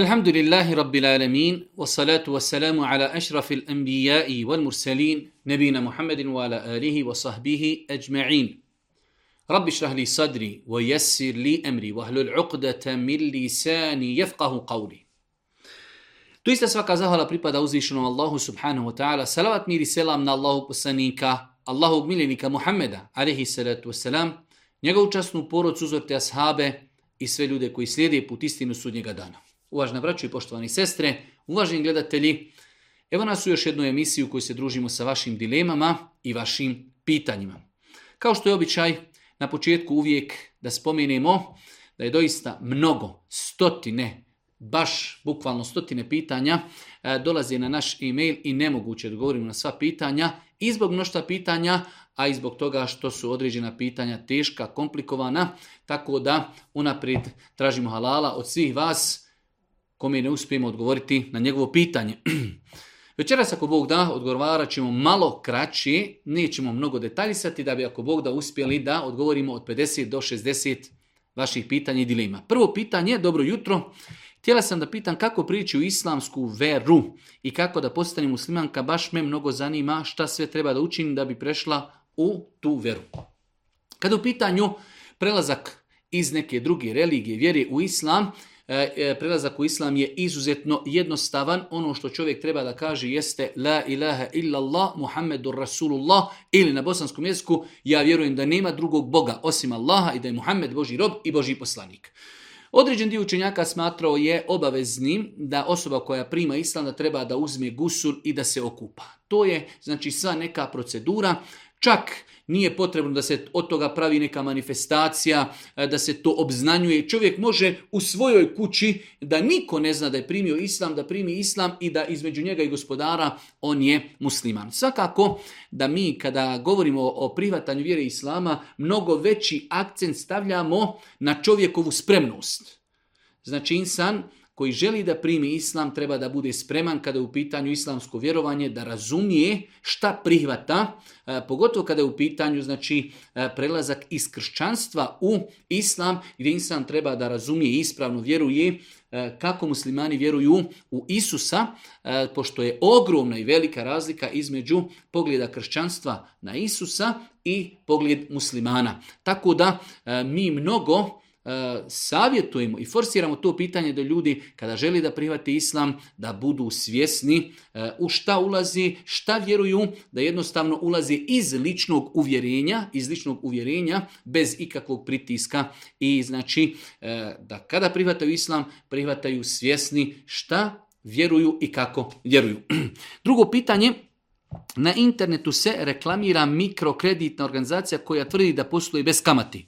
الحمد لله رب العالمين والصلاة والسلام على أشرف الأنبياء والمرسلين نبينا محمد وعلى آله وصحبه أجمعين رب اشرح لي صدري ويسر لي أمري وأهل العقدة من لساني يفقه قولي تويست سفاك زهر بريبا دوزيشن الله سبحانه وتعالى سلوات ميري سلام من الله بسانيك الله بميلينك محمد عليه الصلاة والسلام نيجا وچاسنو بورو تزورت أصحابه и све људе који следе пут истину судњега Uvažna braću i poštovani sestre, uvaženi gledatelji, evo nas u još jednu emisiju u se družimo sa vašim dilemama i vašim pitanjima. Kao što je običaj, na početku uvijek da spomenemo da je doista mnogo, stotine, baš bukvalno stotine pitanja e, dolaze na naš e-mail i nemoguće odgovorimo na sva pitanja i zbog mnošta pitanja, a i zbog toga što su određena pitanja teška, komplikovana, tako da unaprijed tražimo halala od svih vas kome ne uspijemo odgovoriti na njegovo pitanje. Večeras ako Bog da, odgovarat ćemo malo kraći, nećemo mnogo detaljisati da bi ako Bog da uspjeli da odgovorimo od 50 do 60 vaših pitanja i dilema. Prvo pitanje, dobro jutro, htjela sam da pitam kako prići u islamsku veru i kako da postanem muslimanka, baš me mnogo zanima šta sve treba da učinim da bi prešla u tu veru. Kad u pitanju prelazak iz neke druge religije, vjere u islam, E, e, prelazak u islam je izuzetno jednostavan. Ono što čovjek treba da kaže jeste la ilaha illallah Muhammedur Rasulullah ili na bosanskom jeziku ja vjerujem da nema drugog Boga osim Allaha i da je Muhammed Boži rob i Boži poslanik. Određen dio učenjaka smatrao je obaveznim da osoba koja prima islam da treba da uzme gusur i da se okupa. To je znači sva neka procedura. Čak nije potrebno da se od toga pravi neka manifestacija, e, da se to obznanjuje. Čovjek može u svojoj kući da niko ne zna da je primio islam, da primi islam i da između njega i gospodara on je musliman. Svakako da mi kada govorimo o privatanju vjere islama, mnogo veći akcent stavljamo na čovjekovu spremnost. Znači insan koji želi da primi islam treba da bude spreman kada je u pitanju islamsko vjerovanje, da razumije šta prihvata, e, pogotovo kada je u pitanju znači e, prelazak iz kršćanstva u islam, gdje islam treba da razumije ispravno vjeruje e, kako muslimani vjeruju u Isusa, pošto je ogromna i velika razlika između pogleda kršćanstva na Isusa i pogled muslimana. Tako da mi mnogo E, savjetujemo i forsiramo to pitanje da ljudi kada želi da prihvati islam da budu svjesni e, u šta ulazi, šta vjeruju, da jednostavno ulazi iz ličnog uvjerenja, iz ličnog uvjerenja bez ikakvog pritiska i znači e, da kada prihvataju islam prihvataju svjesni šta vjeruju i kako vjeruju. Drugo pitanje na internetu se reklamira mikrokreditna organizacija koja tvrdi da posluje bez kamati.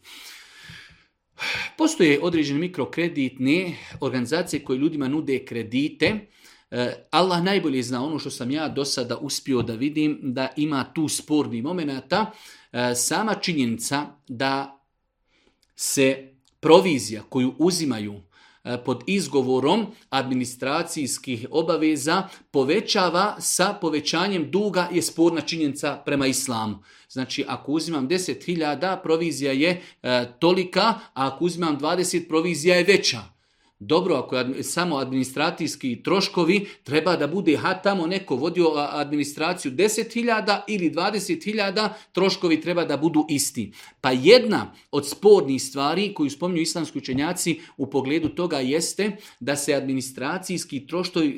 Postoje određene mikrokreditne organizacije koje ljudima nude kredite. E, Allah najbolje zna ono što sam ja do sada uspio da vidim da ima tu sporni momenata. E, sama činjenica da se provizija koju uzimaju E, pod izgovorom administracijskih obaveza povećava sa povećanjem duga je sporna činjenica prema islamu. Znači, ako uzimam 10.000, provizija je e, tolika, a ako uzimam 20, provizija je veća. Dobro, ako je samo administracijski troškovi, treba da bude ha, tamo neko vodio administraciju 10.000 ili 20.000, troškovi treba da budu isti. Pa jedna od spornih stvari koju spominju islamski učenjaci u pogledu toga jeste da se administracijski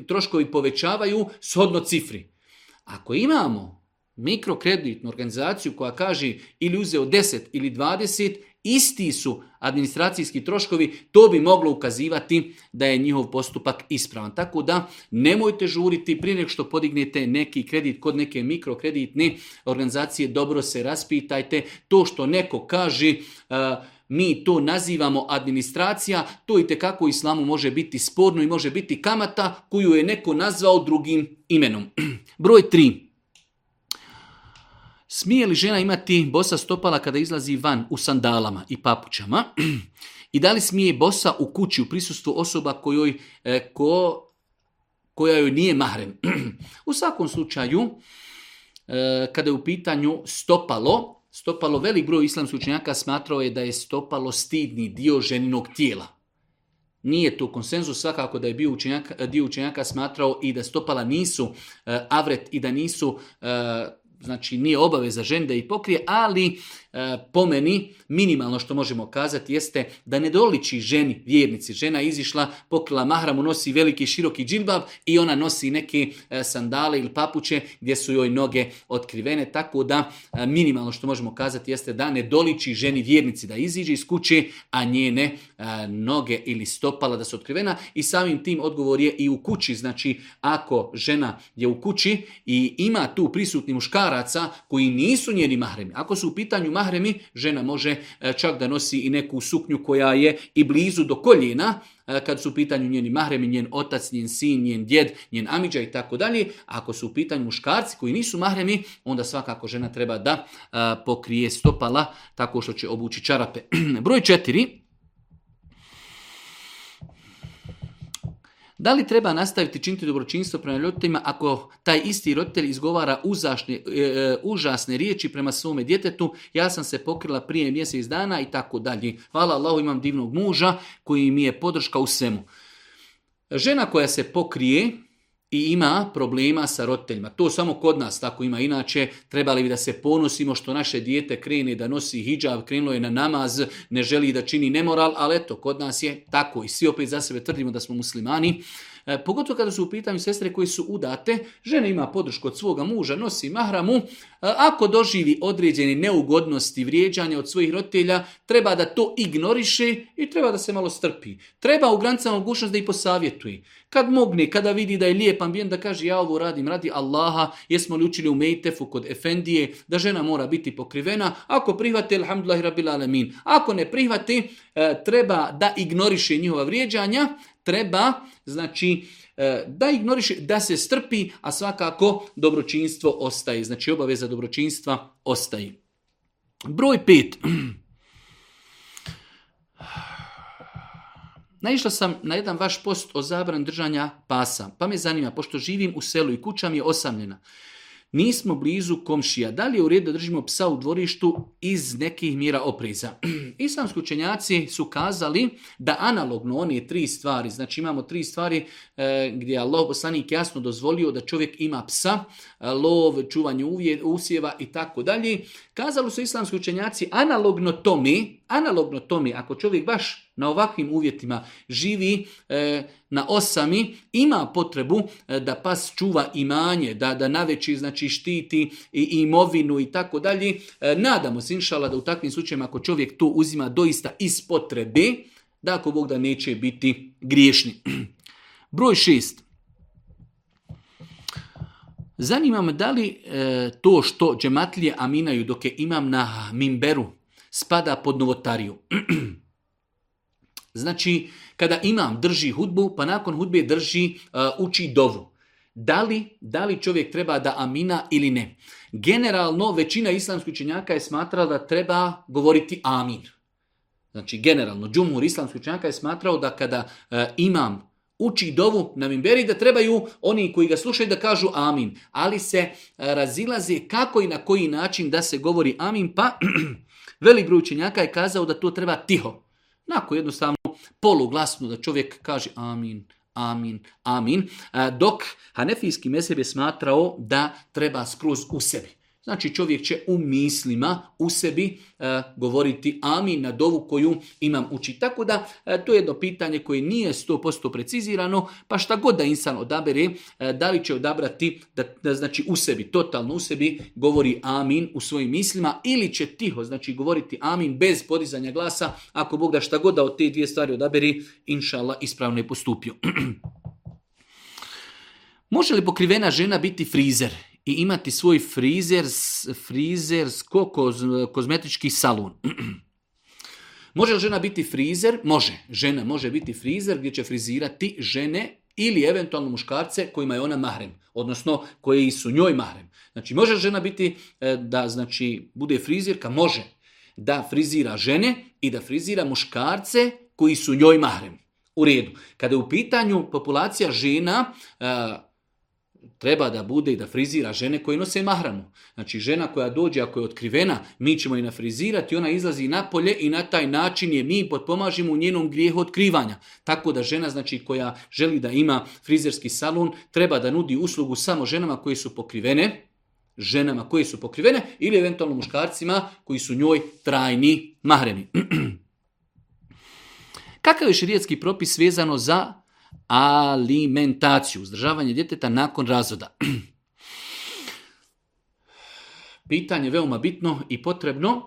troškovi, povećavaju shodno cifri. Ako imamo mikrokreditnu organizaciju koja kaže ili uzeo 10 ili 20 isti su administracijski troškovi, to bi moglo ukazivati da je njihov postupak ispravan. Tako da nemojte žuriti prije nego što podignete neki kredit kod neke mikrokreditne organizacije, dobro se raspitajte. To što neko kaže, e, mi to nazivamo administracija, to i tekako islamu može biti sporno i može biti kamata koju je neko nazvao drugim imenom. Broj 3. Smije li žena imati bosa stopala kada izlazi van u sandalama i papućama? I da li smije bosa u kući u prisustvu osoba kojoj, e, ko, koja joj nije mahrem? u svakom slučaju, e, kada je u pitanju stopalo, stopalo velik broj islamskih učenjaka smatrao je da je stopalo stidni dio ženinog tijela. Nije to konsenzus, svakako da je bio učenjaka, dio učenjaka smatrao i da stopala nisu e, avret i da nisu znači nije obaveza žene da i pokrije, ali e, po meni minimalno što možemo kazati jeste da ne doliči ženi, vjernici. Žena izišla, pokrila mahramu, nosi veliki široki džilbab i ona nosi neke e, sandale ili papuće gdje su joj noge otkrivene, tako da e, minimalno što možemo kazati jeste da ne doliči ženi vjernici da iziđe iz kuće, a njene e, noge ili stopala da su otkrivena i samim tim odgovor je i u kući. Znači, ako žena je u kući i ima tu prisutni muškar muškaraca koji nisu njeni mahremi. Ako su u pitanju mahremi, žena može e, čak da nosi i neku suknju koja je i blizu do koljena, e, kad su u pitanju njeni mahremi, njen otac, njen sin, njen djed, njen amiđa, i tako dalje. Ako su u pitanju muškarci koji nisu mahremi, onda svakako žena treba da e, pokrije stopala tako što će obući čarape. Broj četiri, Da li treba nastaviti činiti dobročinstvo prema roditeljima ako taj isti roditelj izgovara e, e, užasne riječi prema svome djetetu, ja sam se pokrila prije mjesec dana i tako dalje. Hvala Allahu imam divnog muža koji mi je podrška u svemu. Žena koja se pokrije i ima problema sa roditeljima. To samo kod nas tako ima. Inače, trebali bi da se ponosimo što naše dijete krene da nosi hijab, krenulo je na namaz, ne želi da čini nemoral, ali eto, kod nas je tako. I svi opet za sebe tvrdimo da smo muslimani. E, pogotovo kada su u pitanju sestre koje su udate, žena ima podršku od svoga muža, nosi mahramu. E, ako doživi određene neugodnosti, vrijeđanja od svojih roditelja, treba da to ignoriše i treba da se malo strpi. Treba u granicama mogućnost da i posavjetuje. Kad mogne, kada vidi da je lijep ambijent, da kaže ja ovo radim, radi Allaha, jesmo li učili u Mejtefu kod Efendije, da žena mora biti pokrivena, ako prihvate, alhamdulillah, rabil alamin. Ako ne prihvati, eh, treba da ignoriše njihova vrijeđanja, treba, znači, eh, da ignoriše, da se strpi, a svakako dobročinstvo ostaje. Znači, obaveza dobročinstva ostaje. Broj pet. Naišla sam na jedan vaš post o zabran držanja pasa, pa me zanima, pošto živim u selu i kuća mi je osamljena, nismo blizu komšija, da li je u redu da držimo psa u dvorištu iz nekih mjera opreza? Islamski učenjaci su kazali da analogno one tri stvari, znači imamo tri stvari e, gdje je Allah poslanik jasno dozvolio da čovjek ima psa, e, lov, čuvanje usjeva i tako dalje. Kazali su islamski učenjaci analogno tome, Analogno tome, ako čovjek baš na ovakvim uvjetima živi e, na osami, ima potrebu e, da pas čuva imanje, da, da naveći znači, štiti i, imovinu i tako dalje. E, nadamo se, inšala, da u takvim slučajima ako čovjek to uzima doista iz potrebe, da ako Bog da neće biti griješni. Broj šest. Zanima da li to što džematlije aminaju dok je imam na mimberu, spada pod novotariju. znači, kada imam drži hudbu, pa nakon hudbe drži, uh, uči dovu. Da li, da li čovjek treba da amina ili ne? Generalno, većina islamskih učenjaka je smatrala da treba govoriti amin. Znači, generalno, džumur islamskih učenjaka je smatrao da kada uh, imam uči dovu na mimberi da trebaju oni koji ga slušaju da kažu amin. Ali se uh, razilazi kako i na koji način da se govori amin, pa Velik broj učenjaka je kazao da to treba tiho. Nako jednostavno poluglasno da čovjek kaže amin, amin, amin. Dok Hanefijski meseb je smatrao da treba skroz u sebi. Znači čovjek će u mislima u sebi e, govoriti amin na dovu koju imam uči. Tako da e, to je jedno pitanje koje nije 100% precizirano, pa šta god da insan odabere, e, li će odabrati da, znači u sebi, totalno u sebi govori amin u svojim mislima ili će tiho znači govoriti amin bez podizanja glasa, ako Bog da šta god da od te dvije stvari odaberi, inšala ispravno je postupio. Može li pokrivena žena biti frizer? i imati svoj frizer, frizersko kozmetički salon. može li žena biti frizer? Može. Žena može biti frizer gdje će frizirati žene ili eventualno muškarce kojima je ona mahrem, odnosno koji su njoj mahrem. Znači, može žena biti e, da znači bude frizirka? Može. Da frizira žene i da frizira muškarce koji su njoj mahrem. U redu. Kada je u pitanju populacija žena, e, treba da bude i da frizira žene koje nose mahramu. Znači žena koja dođe ako je otkrivena, mi ćemo je nafrizirati, ona izlazi napolje i na taj način je mi potpomažimo u njenom grijehu otkrivanja. Tako da žena znači koja želi da ima frizerski salon treba da nudi uslugu samo ženama koje su pokrivene, ženama koje su pokrivene ili eventualno muškarcima koji su njoj trajni mahreni. Kakav je širijetski propis vezano za alimentaciju, uzdržavanje djeteta nakon razvoda. Pitanje veoma bitno i potrebno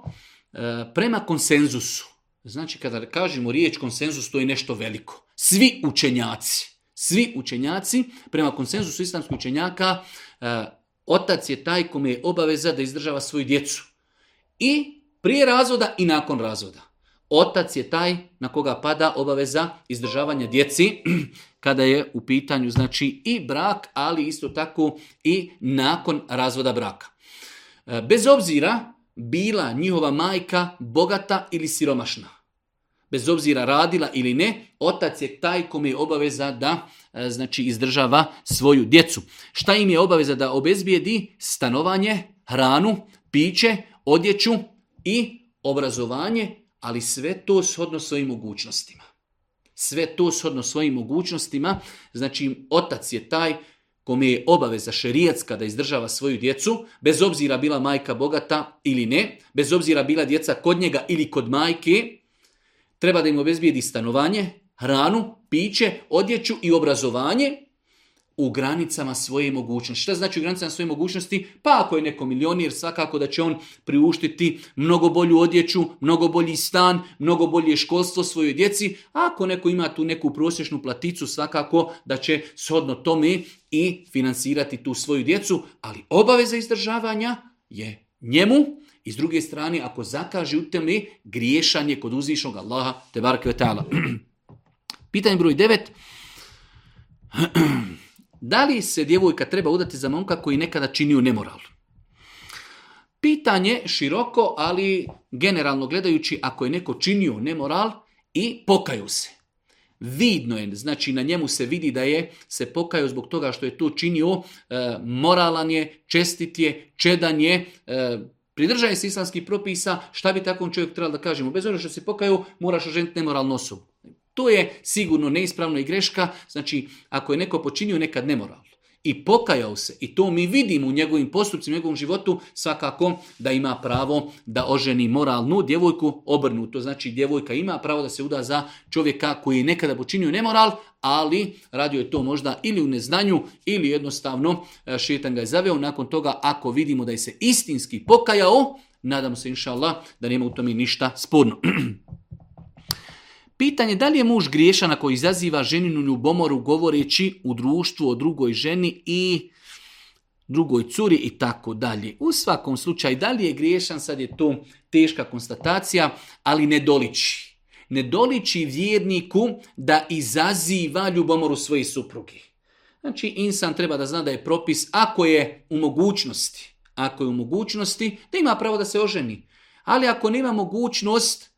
e, prema konsenzusu. Znači kada kažemo riječ konsenzus to je nešto veliko. Svi učenjaci, svi učenjaci prema konsenzusu islamskih učenjaka e, otac je taj kome je obaveza da izdržava svoju djecu. I prije razvoda i nakon razvoda. Otac je taj na koga pada obaveza izdržavanja djeci kada je u pitanju znači i brak, ali isto tako i nakon razvoda braka. E, bez obzira bila njihova majka bogata ili siromašna. Bez obzira radila ili ne, otac je taj kom je obaveza da e, znači izdržava svoju djecu. Šta im je obaveza da obezbijedi? Stanovanje, hranu, piće, odjeću i obrazovanje ali sve to shodno svojim mogućnostima. Sve to shodno svojim mogućnostima, znači otac je taj kome je obaveza šerijatska da izdržava svoju djecu, bez obzira bila majka bogata ili ne, bez obzira bila djeca kod njega ili kod majke, treba da im obezbijedi stanovanje, hranu, piće, odjeću i obrazovanje, u granicama svoje mogućnosti. Šta znači u granicama svoje mogućnosti? Pa ako je neko milionir, svakako da će on priuštiti mnogo bolju odjeću, mnogo bolji stan, mnogo bolje školstvo svojoj djeci. A ako neko ima tu neku prosječnu platicu, svakako da će shodno tome i financirati tu svoju djecu. Ali obaveza izdržavanja je njemu. I s druge strane, ako zakaže u temi, griješanje kod uzvišnog Allaha, te barke Pitanje broj 9. Da li se djevojka treba udati za momka koji nekada činio nemoral? Pitanje široko, ali generalno gledajući, ako je neko činio nemoral i pokaju se. Vidno je, znači na njemu se vidi da je se pokaju zbog toga što je to činio, e, moralan je, čestit je, čedan je, e, pridržaje se islamskih propisa, šta bi takvom čovjeku trebalo da kažemo? Bez obzira što se pokaju, moraš oženiti nemoralnu osobu. To je sigurno neispravno i greška, znači ako je neko počinio nekad nemoral i pokajao se, i to mi vidimo u njegovim postupcima, u njegovom životu, svakako da ima pravo da oženi moralnu djevojku obrnuto. Znači, djevojka ima pravo da se uda za čovjeka koji je nekada počinio nemoral, ali radio je to možda ili u neznanju, ili jednostavno e, šetan ga je zaveo. Nakon toga, ako vidimo da je se istinski pokajao, nadamo se, inša da nema u tome ništa sporno. Pitanje da li je muž griješan ako izaziva ženinu ljubomoru govoreći u društvu o drugoj ženi i drugoj curi i tako dalje. U svakom slučaju, da li je griješan, sad je to teška konstatacija, ali ne doliči. Ne doliči vjerniku da izaziva ljubomoru svoje supruge. Znači, insan treba da zna da je propis ako je u mogućnosti. Ako je u mogućnosti, da ima pravo da se oženi. Ali ako nema mogućnost,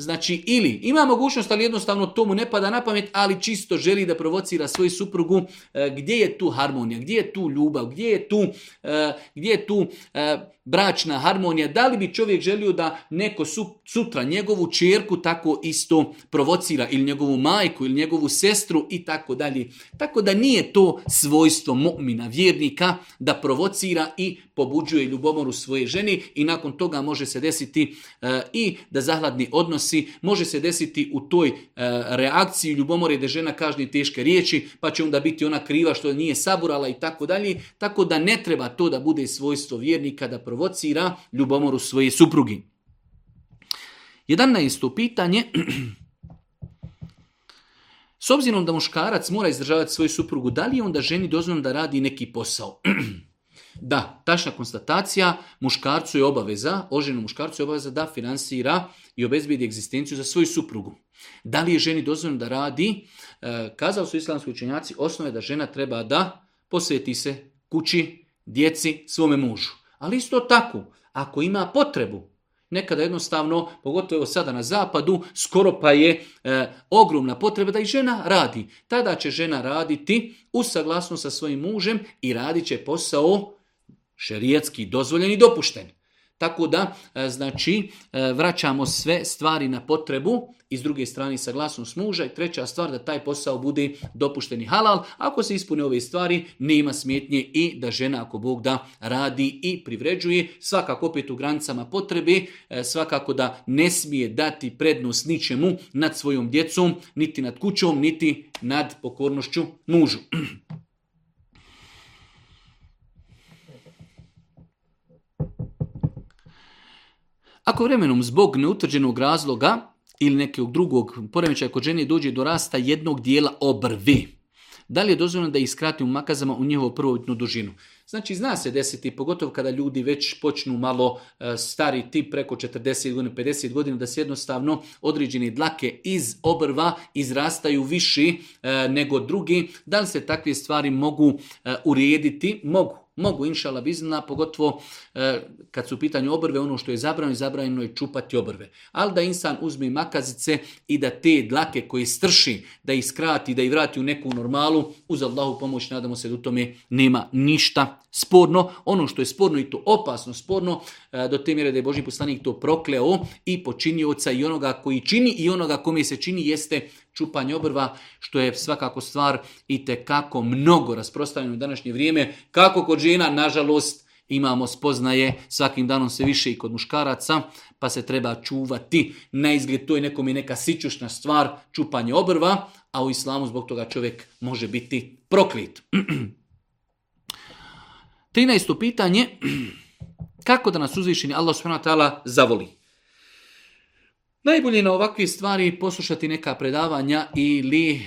Znači, ili ima mogućnost, ali jednostavno tomu ne pada na pamet, ali čisto želi da provocira svoju suprugu eh, gdje je tu harmonija, gdje je tu ljubav, gdje je tu, eh, gdje je tu eh, bračna harmonija, da li bi čovjek želio da neko sutra njegovu čerku tako isto provocira ili njegovu majku ili njegovu sestru i tako dalje. Tako da nije to svojstvo mu'mina, vjernika, da provocira i pobuđuje ljubomoru svoje ženi i nakon toga može se desiti eh, i da zahladni odnosi, može se desiti u toj eh, reakciji ljubomore da žena kaže teške riječi, pa će onda biti ona kriva što nije saburala i tako dalje. Tako da ne treba to da bude svojstvo vjernika da provocira ljubomoru svoje suprugi. 11. pitanje. S obzirom da muškarac mora izdržavati svoju suprugu, da li je onda ženi dozvoljeno da radi neki posao? Da, tačna konstatacija, muškarcu je obaveza, oženu muškarcu je obaveza da finansira i obezbijedi egzistenciju za svoju suprugu. Da li je ženi dozvoljeno da radi? E, kazao su islamski učenjaci, osnove da žena treba da posveti se kući, djeci, svome mužu. Ali isto tako, ako ima potrebu, nekada jednostavno, pogotovo sada na zapadu, skoro pa je e, ogromna potreba da i žena radi. Tada će žena raditi u sa svojim mužem i radit će posao šerijetski dozvoljen i dopušten. Tako da, e, znači, e, vraćamo sve stvari na potrebu i s druge strane saglasnost muža i treća stvar da taj posao bude dopušteni halal. Ako se ispune ove stvari, nema smjetnje i da žena, ako Bog da, radi i privređuje. Svakako opet u granicama potrebe, e, svakako da ne smije dati prednost ničemu nad svojom djecom, niti nad kućom, niti nad pokornošću mužu. Ako vremenom zbog neutvrđenog razloga ili nekog drugog poremećaja kod žene dođe do rasta jednog dijela obrvi, da li je dozvoljeno da ih skrati u makazama u njihovu prvobitnu dužinu? Znači, zna se desiti, pogotovo kada ljudi već počnu malo e, stari tip, preko 40 godina, 50 godina, da se jednostavno određene dlake iz obrva izrastaju viši e, nego drugi. Da li se takve stvari mogu urijediti? urediti? Mogu. Mogu, inšala bizna, pogotovo e, kad su u pitanju obrve, ono što je zabranjeno, zabranjeno je čupati obrve. Ali da insan uzme makazice i da te dlake koje strši, da ih skrati, da ih vrati u neku normalu, uz Allahu pomoć, nadamo se da u tome nema ništa sporno, ono što je sporno i to opasno sporno, e, do te mjere da je Boži poslanik to prokleo i počinioca i onoga koji čini i onoga kome se čini jeste čupanje obrva, što je svakako stvar i kako mnogo rasprostavljeno u današnje vrijeme, kako kod žena, nažalost, imamo spoznaje, svakim danom se više i kod muškaraca, pa se treba čuvati. Na izgled to je nekom i neka sićušna stvar, čupanje obrva, a u islamu zbog toga čovjek može biti proklit. 13. pitanje, kako da nas uzvišeni Allah subhanahu zavoli? Najbolje na ovakve stvari poslušati neka predavanja ili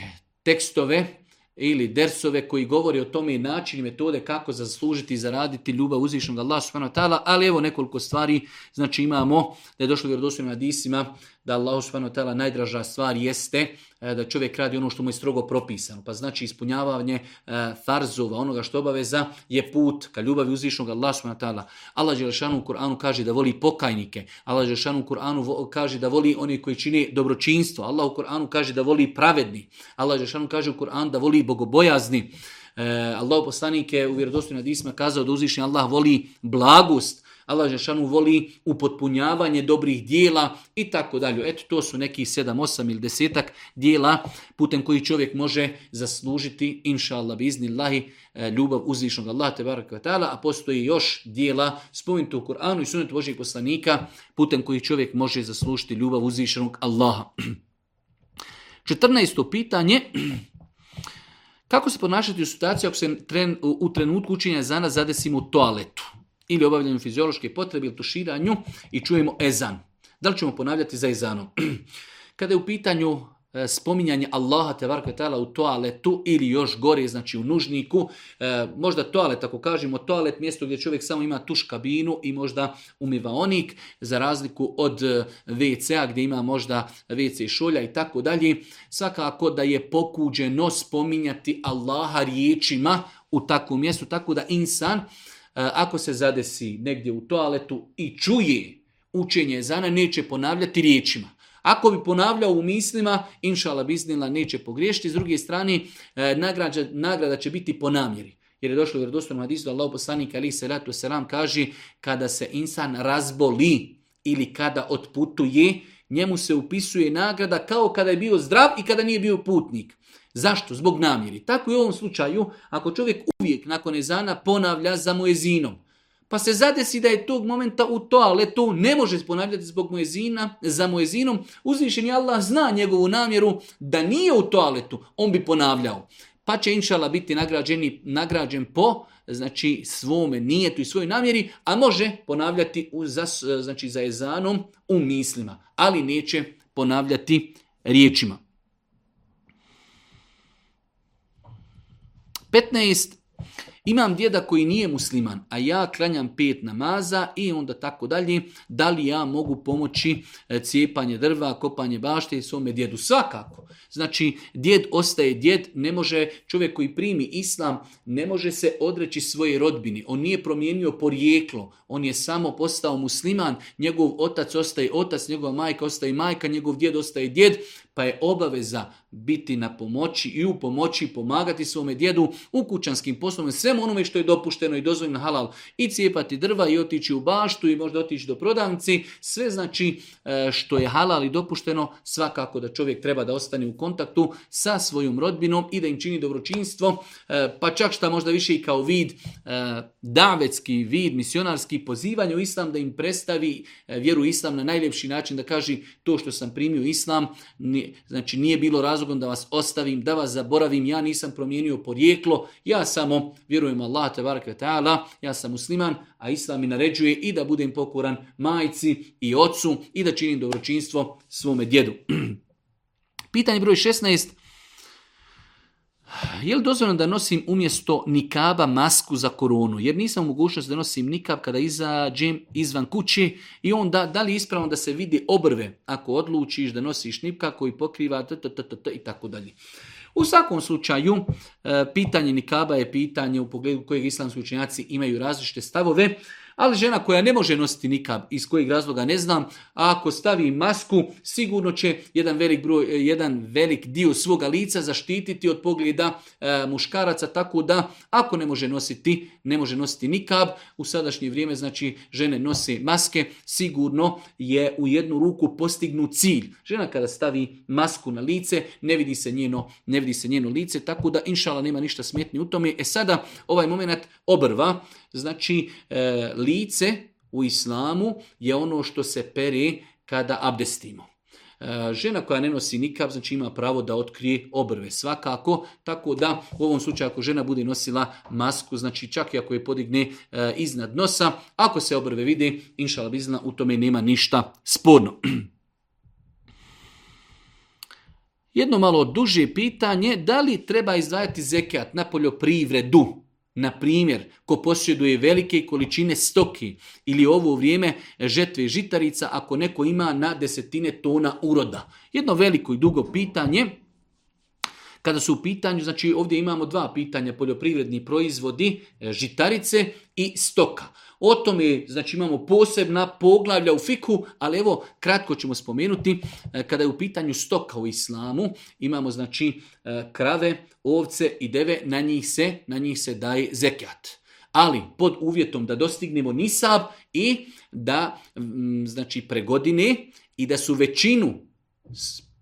tekstove ili dersove koji govori o tome i način i metode kako zaslužiti i zaraditi ljubav uzvišnog Allah subhanahu ali evo nekoliko stvari, znači imamo da je došlo na disima da Allah subhanahu najdraža stvar jeste e, da čovjek radi ono što mu je strogo propisano. Pa znači ispunjavanje e, farzova, onoga što obaveza je put ka ljubavi uzvišnog Allah subhanahu Allah Đelešanu u Kur'anu kaže da voli pokajnike. Allah Đelešanu u Kur'anu kaže da voli one koji čini dobročinstvo. Allah u Kur'anu kaže da voli pravedni. Allah Đelešanu kaže u Kur'anu da voli bogobojazni. E, Allah poslanik je u vjerodostojnim na kazao da uzvišnji Allah voli blagost, Allah Žešanu voli upotpunjavanje dobrih dijela i tako dalje. Eto, to su neki 7, 8 ili desetak dijela putem koji čovjek može zaslužiti, inša Allah, biznillahi, e, ljubav uzvišnog Allah, te ta'ala, a postoji još dijela spomenuti u Koranu i sunetu Božih poslanika putem koji čovjek može zaslužiti ljubav uzvišenog Allaha. 14. pitanje. Kako se ponašati u situaciji ako se u trenutku učenja zana zadesimo u toaletu? ili obavljanju fiziološke potrebe ili tuširanju i čujemo ezan. Da li ćemo ponavljati za ezanom? Kada je u pitanju e, spominjanje Allaha te tala u toaletu ili još gore, znači u nužniku, e, možda toalet, ako kažemo toalet, mjesto gdje čovjek samo ima tuš kabinu i možda umivaonik, za razliku od e, WC-a gdje ima možda WC šolja i tako dalje, svakako da je pokuđeno spominjati Allaha riječima u takvom mjestu, tako da insan E, ako se zadesi negdje u toaletu i čuje učenje zana neće ponavljati riječima. Ako bi ponavljao u mislima, inšala biznila neće pogriješiti. S druge strane, e, nagrada će biti po namjeri. Jer je došlo u vjerodostojnom hadisu da Allah poslanik ali se selam kaže kada se insan razboli ili kada otputuje, njemu se upisuje nagrada kao kada je bio zdrav i kada nije bio putnik. Zašto? Zbog namjeri. Tako i u ovom slučaju, ako čovjek uvijek nakon ezana ponavlja za moezinom, pa se zadesi da je tog momenta u toaletu, ne može ponavljati zbog moezina, za moezinom, uzvišeni Allah zna njegovu namjeru da nije u toaletu, on bi ponavljao. Pa će inšala biti nagrađeni, nagrađen po znači svome nijetu i svojoj namjeri, a može ponavljati u, za, znači, za ezanom u mislima, ali neće ponavljati riječima. 15. Imam djeda koji nije musliman, a ja klanjam pet namaza i onda tako dalje. Da li ja mogu pomoći e, cijepanje drva, kopanje bašte i svome djedu? Svakako. Znači, djed ostaje djed, ne može, čovjek koji primi islam, ne može se odreći svoje rodbini. On nije promijenio porijeklo, on je samo postao musliman, njegov otac ostaje otac, njegova majka ostaje majka, njegov djed ostaje djed, pa je obaveza biti na pomoći i u pomoći pomagati svome djedu u kućanskim poslovima, svemu onome što je dopušteno i dozvoljeno halal. I cijepati drva i otići u baštu i možda otići do prodavnici. Sve znači e, što je halal i dopušteno svakako da čovjek treba da ostane u kontaktu sa svojom rodbinom i da im čini dobročinstvo. E, pa čak šta možda više i kao vid e, davetski vid, misionarski pozivanje u islam da im predstavi vjeru islam na najljepši način da kaže to što sam primio islam, znači nije bilo razloga da vas ostavim, da vas zaboravim, ja nisam promijenio porijeklo, ja samo vjerujem Allah, ja sam musliman, a Islam mi naređuje i da budem pokuran majci i ocu i da činim dobročinstvo svome djedu. Pitanje broj 16. Je li dozvoljeno da nosim umjesto nikaba masku za koronu? Jer nisam mogućnost da nosim nikab kada izađem izvan kući i onda da li ispravno da se vidi obrve ako odlučiš da nosiš nipka koji pokriva t, t, t, i tako dalje. U svakom slučaju, e, pitanje nikaba je pitanje u pogledu kojeg islamski učenjaci imaju različite stavove. Ali žena koja ne može nositi nikab, iz kojeg razloga ne znam, a ako stavi masku, sigurno će jedan velik, broj, e, jedan velik dio svoga lica zaštititi od pogleda e, muškaraca, tako da ako ne može nositi, ne može nositi nikab, u sadašnje vrijeme znači žene nose maske, sigurno je u jednu ruku postignu cilj. Žena kada stavi masku na lice, ne vidi se njeno, ne vidi se njeno lice, tako da inšala nema ništa smetnje u tome. E sada ovaj moment obrva, Znači, e, lice u islamu je ono što se peri kada abdestimo. E, žena koja ne nosi nikab, znači ima pravo da otkrije obrve svakako, tako da u ovom slučaju ako žena bude nosila masku, znači čak i ako je podigne e, iznad nosa, ako se obrve vide, inšala bizna, u tome nema ništa sporno. Jedno malo duže pitanje, da li treba izdvajati zekat na poljoprivredu? Na primjer, ko posjeduje velike količine stoki ili ovo vrijeme žetve žitarica ako neko ima na desetine tona uroda. Jedno veliko i dugo pitanje. Kada su u pitanju, znači ovdje imamo dva pitanja, poljoprivredni proizvodi, e, žitarice i stoka. O tome, znači imamo posebna poglavlja u fiku, ali evo kratko ćemo spomenuti e, kada je u pitanju stoka u islamu, imamo znači e, krave, ovce i deve, na njih se, na njih se daje zekjat. Ali pod uvjetom da dostignemo nisab i da znači pregodine i da su većinu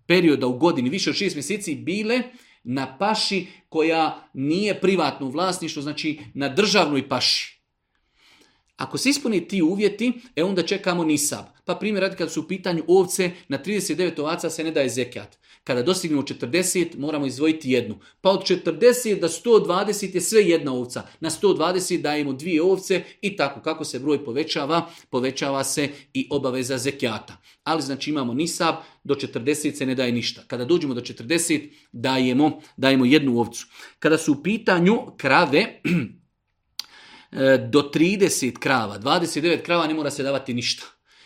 perioda u godini, više od šest mjeseci, bile na paši koja nije privatno vlasništvo, znači na državnoj paši. Ako se ispune ti uvjeti, e onda čekamo nisab. Pa primjer radi kad su u pitanju ovce, na 39 ovaca se ne daje zekijat. Kada dostignemo 40, moramo izdvojiti jednu. Pa od 40 do 120 je sve jedna ovca. Na 120 dajemo dvije ovce i tako kako se broj povećava, povećava se i obaveza zekijata. Ali znači imamo nisab, do 40 se ne daje ništa. Kada dođemo do 40 dajemo, dajemo jednu ovcu. Kada su u pitanju krave, E, do 30 krava, 29 krava ne mora se davati ništa.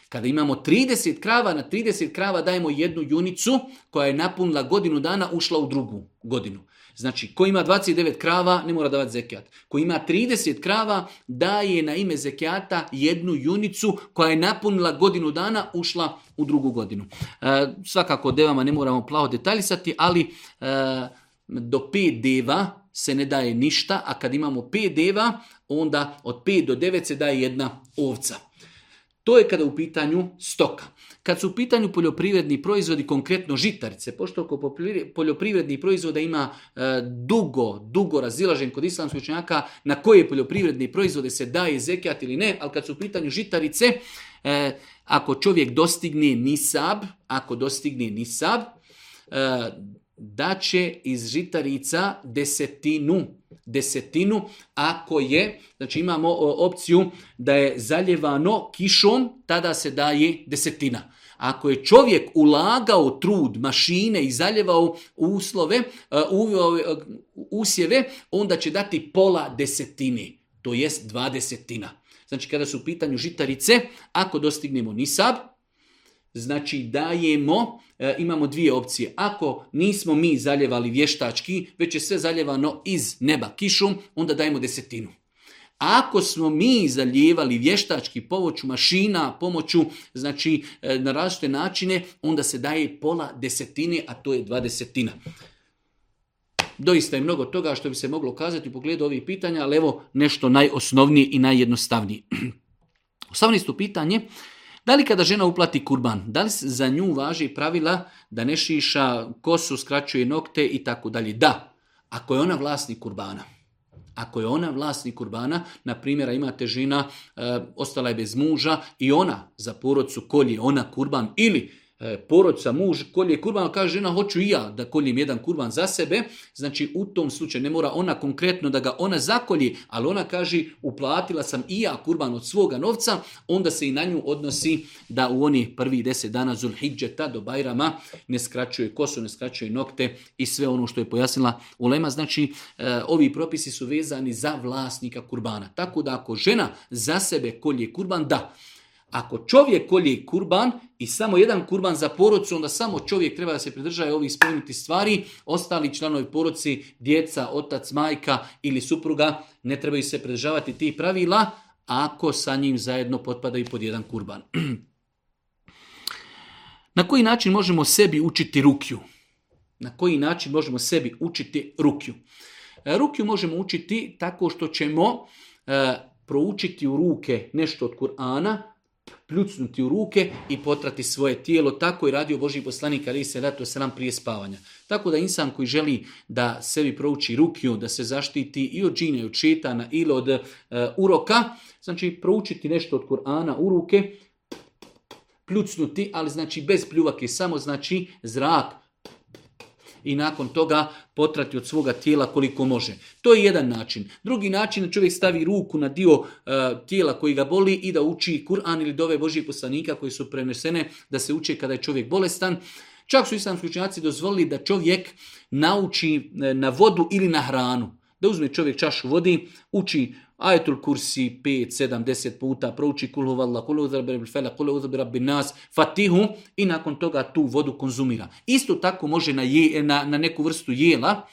Kada imamo 30 krava, na 30 krava dajemo jednu junicu koja je napunila godinu dana, ušla u drugu godinu. Znači, ko ima 29 krava, ne mora davati zekijat. Ko ima 30 krava, daje na ime zekijata jednu junicu koja je napunila godinu dana, ušla u drugu godinu. E, svakako, devama ne moramo plavo detaljisati, ali... E, do pet deva se ne daje ništa, a kad imamo pet deva, onda od 5 do 9 se daje jedna ovca. To je kada u pitanju stoka. Kad su u pitanju poljoprivredni proizvodi, konkretno žitarice, pošto oko poljoprivredni proizvoda ima e, dugo, dugo razilažen kod islamskoj učenjaka na koje poljoprivredni proizvode se daje zekijat ili ne, ali kad su u pitanju žitarice, e, ako čovjek dostigne nisab, ako dostigne nisab, e, da će iz žitarica desetinu. Desetinu ako je, znači imamo opciju da je zaljevano kišom, tada se daje desetina. Ako je čovjek ulagao trud, mašine i zaljevao uslove, e, e, usjeve, onda će dati pola desetini, to jest dva desetina. Znači kada su u pitanju žitarice, ako dostignemo nisab, Znači dajemo, e, imamo dvije opcije. Ako nismo mi zaljevali vještački, već je sve zaljevano iz neba kišom, onda dajemo desetinu. Ako smo mi zaljevali vještački povoću, mašina, pomoću znači e, na različite načine, onda se daje pola desetine, a to je dva desetina. Doista je mnogo toga što bi se moglo kazati u pogledu ovih pitanja, ali evo nešto najosnovnije i najjednostavnije. što pitanje, da li kada žena uplati kurban, da li za nju važi pravila da ne šiša kosu, skraćuje nokte i tako dalje? Da, ako je ona vlasnik kurbana. Ako je ona vlasnik kurbana, na primjer, imate žena, e, ostala je bez muža i ona za porodcu kolje, ona kurban ili E, porodca, muž kolje kurban, kaže žena hoću i ja da koljem jedan kurban za sebe, znači u tom slučaju ne mora ona konkretno da ga ona zakolji, ali ona kaže uplatila sam i ja kurban od svoga novca, onda se i na nju odnosi da u oni prvi deset dana Zulhidžeta do Bajrama ne skraćuje kosu, ne skraćuje nokte i sve ono što je pojasnila Ulema, znači e, ovi propisi su vezani za vlasnika kurbana. Tako da ako žena za sebe kolje kurban, da, ako čovjek kolje kurban i samo jedan kurban za porodcu, onda samo čovjek treba da se pridržaje ovih spomenutih stvari, ostali članovi porodci, djeca, otac, majka ili supruga ne trebaju se pridržavati tih pravila ako sa njim zajedno potpadaju pod jedan kurban. Na koji način možemo sebi učiti rukju? Na koji način možemo sebi učiti rukju? E, rukju možemo učiti tako što ćemo e, proučiti u ruke nešto od Kur'ana, pljucnuti u ruke i potrati svoje tijelo. Tako je radio Boži poslanik ali se ratu sram prije spavanja. Tako da insan koji želi da sebi prouči rukiju, da se zaštiti i od džine, od četana, ili od e, uroka, znači proučiti nešto od Kur'ana u ruke, pljucnuti, ali znači bez pljuvake, samo znači zrak, i nakon toga potrati od svoga tijela koliko može. To je jedan način. Drugi način je čovjek stavi ruku na dio e, tijela koji ga boli i da uči Kur'an ili dove Božjih poslanika koji su prenesene da se uče kada je čovjek bolestan. Čak su islamski učenjaci dozvolili da čovjek nauči e, na vodu ili na hranu. Da uzme čovjek čašu vodi, uči Ajetul kursi 5, 7, 10 puta, prouči kulhu valla, kulhu uzrabi fela, kulhu uzrabi nas, fatihu i nakon toga tu vodu konzumira. Isto tako može na, je, na, na neku vrstu jela,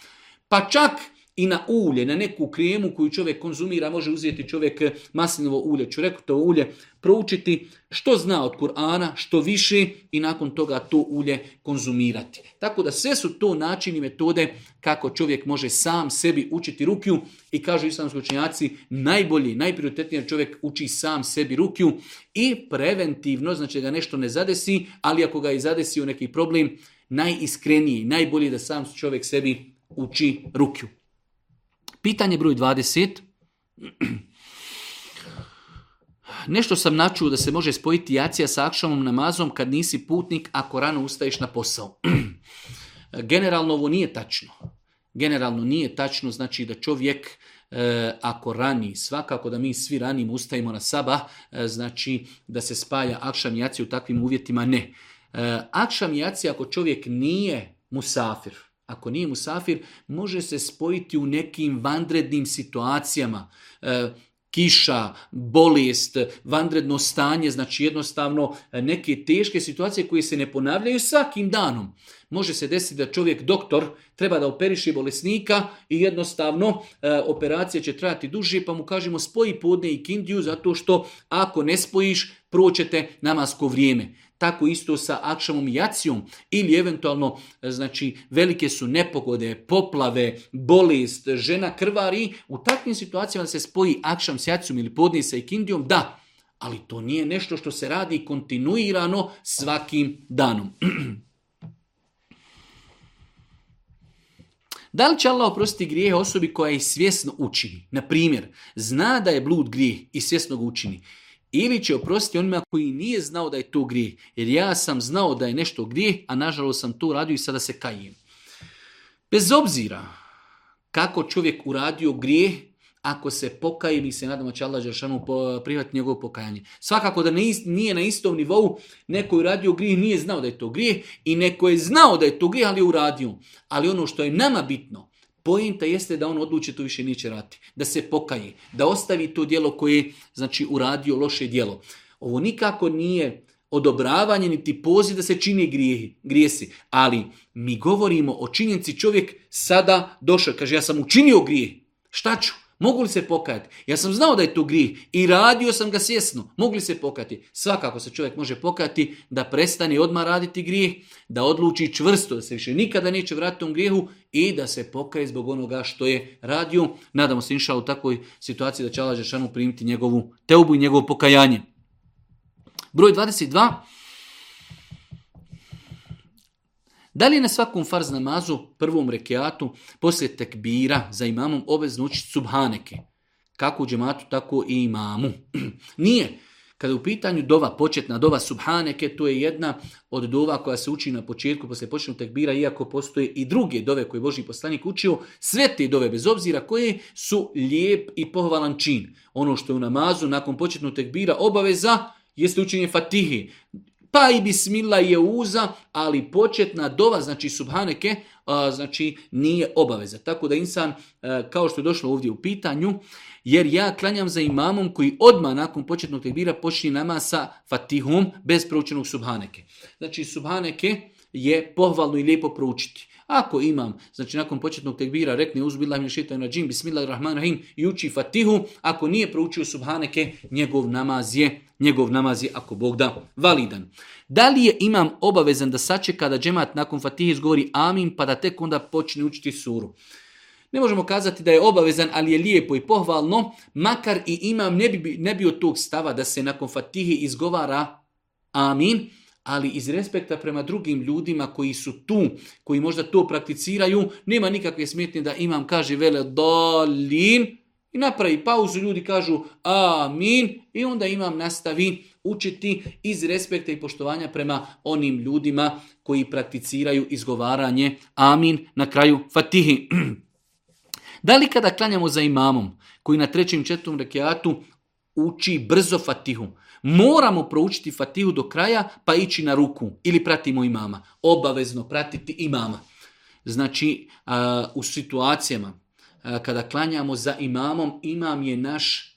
pa čak i na ulje, na neku kremu koju čovjek konzumira, može uzeti čovjek maslinovo ulje, to ulje, proučiti što zna od Kur'ana, što više i nakon toga to ulje konzumirati. Tako da sve su to načini i metode kako čovjek može sam sebi učiti rukju i kažu islamski učenjaci najbolji, najprioritetniji čovjek uči sam sebi rukju i preventivno, znači da ga nešto ne zadesi, ali ako ga zadesi u neki problem, najiskreniji, najbolji da sam čovjek sebi uči rukju. Pitanje broj 20. Nešto sam načuo da se može spojiti jacija sa akšamom namazom kad nisi putnik ako rano ustaješ na posao. Generalno ovo nije tačno. Generalno nije tačno, znači da čovjek e, ako rani, svakako da mi svi ranimo, ustajemo na saba, e, znači da se spaja akšam jacija u takvim uvjetima, ne. E, akšam jacija ako čovjek nije musafir, ako nije musafir, može se spojiti u nekim vanrednim situacijama. E, kiša, bolest, vanredno stanje, znači jednostavno e, neke teške situacije koje se ne ponavljaju svakim danom. Može se desiti da čovjek, doktor, treba da operiši bolesnika i jednostavno e, operacija će trajati duže, pa mu kažemo spoji podne i kindiju zato što ako ne spojiš, proćete namasko vrijeme tako isto sa akšamom i jacijom ili eventualno e, znači velike su nepogode, poplave, bolest, žena krvari, u takvim situacijama se spoji akšam s jacijom ili podnije sa ikindijom, da, ali to nije nešto što se radi kontinuirano svakim danom. Da li će Allah oprostiti grijeh osobi koja je svjesno učini? Na primjer, zna da je blud grijeh i svjesno ga učini. Ili će oprostiti onima koji nije znao da je to grijeh. Jer ja sam znao da je nešto grije, a nažalost sam to radio i sada se kajim. Bez obzira kako čovjek uradio grijeh, ako se pokaje, mi se nadamo će Allah Žešanu prihvatiti njegovo pokajanje. Svakako da nije na istom nivou, neko je uradio grijeh, nije znao da je to grijeh i neko je znao da je to grijeh, ali je uradio. Ali ono što je nama bitno, Pojenta jeste da on odluči to više neće rati, da se pokaji, da ostavi to djelo koje je znači, uradio loše djelo. Ovo nikako nije odobravanje niti poziv da se čini grijehi, grijesi, ali mi govorimo o činjenci čovjek sada došao, kaže ja sam učinio grije, šta ću? Mogu li se pokajati? Ja sam znao da je tu grih. i radio sam ga svjesno. Mogu li se pokajati? Svakako se čovjek može pokajati da prestane odmah raditi grijeh, da odluči čvrsto, da se više nikada neće vratiti tom grihu, i da se pokaje zbog onoga što je radio. Nadamo se inša u takvoj situaciji da će Allah Žešanu primiti njegovu teubu i njegovo pokajanje. Broj 22. Da li je na svakom farz namazu, prvom rekiatu, poslije tekbira za imamom obvezno učiti subhaneke? Kako u džematu, tako i imamu. Nije. Kada u pitanju dova, početna dova subhaneke, to je jedna od dova koja se uči na početku poslije početnog tekbira, iako postoje i druge dove koje je Boži poslanik učio, sve te dove, bez obzira koje, su lijep i pohvalan čin. Ono što je u namazu nakon početnog tekbira obaveza, jeste učenje fatihi pa i bismila je uza, ali početna dova, znači subhaneke, znači nije obaveza. Tako da insan, e, kao što je došlo ovdje u pitanju, jer ja klanjam za imamom koji odmah nakon početnog tekbira počinje nama sa fatihom bez proučenog subhaneke. Znači subhaneke je pohvalno i lijepo proučiti. Ako imam, znači nakon početnog tekbira rekne uzbillah mi šetan rađim, bismillahirrahmanirrahim i uči fatihu, ako nije proučio subhaneke, njegov namaz je, njegov namaz je, ako Bog da, validan. Da li je imam obavezan da sačeka da džemat nakon fatihe izgovori amin, pa da tek onda počne učiti suru? Ne možemo kazati da je obavezan, ali je lijepo i pohvalno, makar i imam ne bi, ne bi od tog stava da se nakon fatihi izgovara amin, ali iz respekta prema drugim ljudima koji su tu, koji možda to prakticiraju, nema nikakve smetnje da imam kaže vele dolin i napravi pauzu, ljudi kažu amin i onda imam nastavi učiti iz respekta i poštovanja prema onim ljudima koji prakticiraju izgovaranje amin na kraju fatihi. da li kada klanjamo za imamom koji na trećem četvrtom rekiatu uči brzo fatihu, moramo proučiti Fatihu do kraja pa ići na ruku ili pratimo imama. Obavezno pratiti imama. Znači, u situacijama kada klanjamo za imamom, imam je naš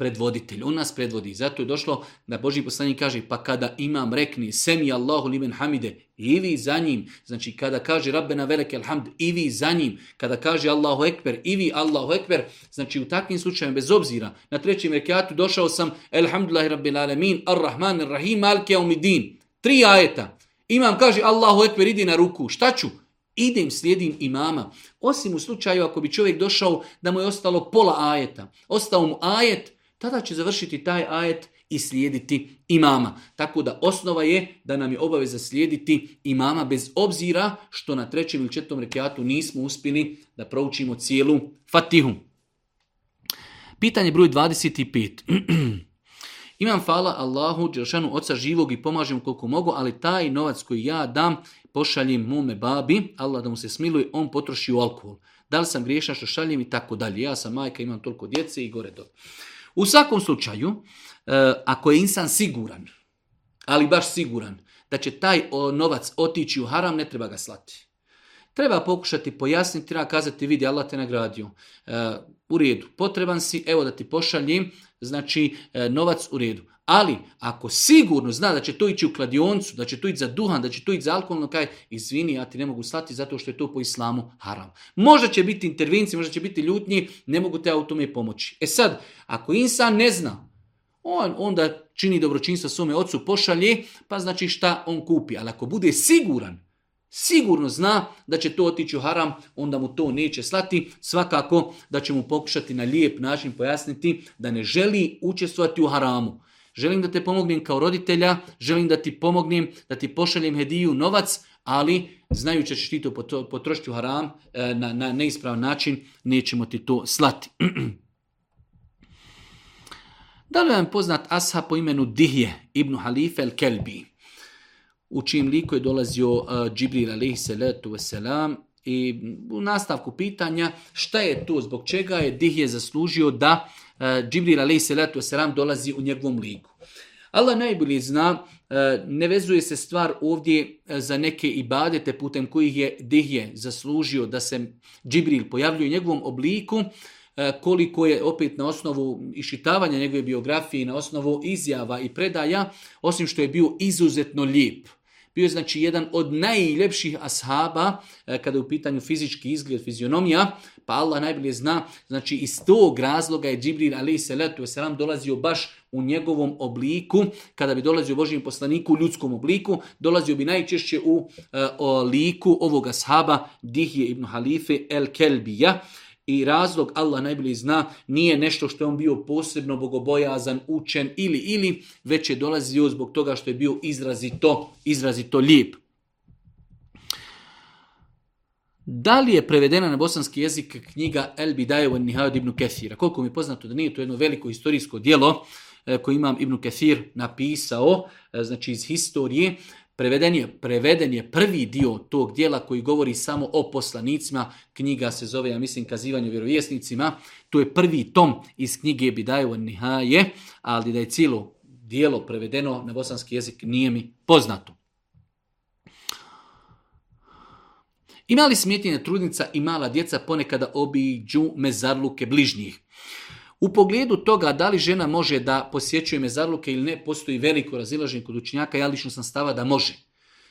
predvoditelj. On nas predvodi. Zato je došlo da Boži poslanik kaže pa kada imam rekni semi Allahu limen hamide i vi za njim. Znači kada kaže Rabbena velike alhamd i vi za njim. Kada kaže Allahu ekber i vi Allahu ekber. Znači u takvim slučajevima bez obzira na trećem rekiatu došao sam elhamdulahi rabbil alamin arrahmanir rahim malke umidin. Tri ajeta. Imam kaže Allahu ekber idi na ruku. Šta ću? idem slijedim imama. Osim u slučaju ako bi čovjek došao da mu je ostalo pola ajeta. Ostao mu ajet, tada će završiti taj ajet i slijediti imama. Tako da osnova je da nam je obaveza slijediti imama bez obzira što na trećem ili četvrtom rekiatu nismo uspjeli da proučimo cijelu fatihu. Pitanje broj 25. Imam fala Allahu Đeršanu oca živog i pomažem koliko mogu, ali taj novac koji ja dam pošaljem mome babi, Allah da mu se smiluje, on potroši u alkohol. Da li sam griješan što šaljem i tako dalje. Ja sam majka, imam toliko djece i gore do. U svakom slučaju, e, ako je insan siguran, ali baš siguran, da će taj novac otići u haram, ne treba ga slati. Treba pokušati pojasniti, treba kazati, vidi, Allah te nagradio. E, u redu, potreban si, evo da ti pošaljem, znači e, novac u redu. Ali, ako sigurno zna da će to ići u kladioncu, da će to ići za duhan, da će to ići za alkoholno, kaj, izvini, ja ti ne mogu slati zato što je to po islamu haram. Možda će biti intervencije, možda će biti ljutnji, ne mogu te tome pomoći. E sad, ako insan ne zna, on onda čini dobročinstvo svome ocu, pošalje, pa znači šta on kupi. Ali ako bude siguran, sigurno zna da će to otići u haram, onda mu to neće slati. Svakako da će mu pokušati na lijep način pojasniti da ne želi učestvovati u haramu. Želim da te pomognem kao roditelja, želim da ti pomognem, da ti pošaljem hediju, novac, ali znajući ćeš ti to potrošiti u haram e, na, na neispravan način, nećemo ti to slati. da li vam poznat asha po imenu Dihje ibn Halife el-Kelbi, u čijem liku je dolazio e, Džibril alaihi salatu i u nastavku pitanja šta je to, zbog čega je Dihje zaslužio da Eh, Džibril alaih salatu wasalam dolazi u njegovom liku. Allah najbolje zna, eh, ne vezuje se stvar ovdje eh, za neke ibadete putem kojih je Dihje zaslužio da se Džibril pojavljuje u njegovom obliku, koliko je opet na osnovu išitavanja njegove biografije i na osnovu izjava i predaja, osim što je bio izuzetno lijep – bio je znači jedan od najljepših ashaba e, kada je u pitanju fizički izgled, fizionomija, pa Allah najbolje zna, znači iz tog razloga je Džibril alaih salatu wasalam dolazio baš u njegovom obliku, kada bi dolazio Božijem poslaniku u ljudskom obliku, dolazio bi najčešće u e, liku ovoga ashaba Dihije ibn Halife el Kelbija i razlog Allah najbolji zna nije nešto što je on bio posebno bogobojazan, učen ili ili već je dolazio zbog toga što je bio izrazito, izrazito lijep. Da li je prevedena na bosanski jezik knjiga El Bidajevo od ibn Kethira? Koliko mi je poznato da nije to jedno veliko historijsko dijelo eh, koje imam Ibn Kethir napisao, eh, znači iz historije, Preveden je, preveden je prvi dio tog dijela koji govori samo o poslanicima. Knjiga se zove, ja mislim, kazivanje vjerovjesnicima. To je prvi tom iz knjige Bidajevo Nihaje, ali da je cijelo dijelo prevedeno na bosanski jezik nije mi poznato. Imali smjetine trudnica i mala djeca ponekada obiđu mezarluke bližnjih. U pogledu toga da li žena može da posjećuje mezarluke ili ne, postoji veliko razilaženje kod učinjaka, ja lično sam stava da može.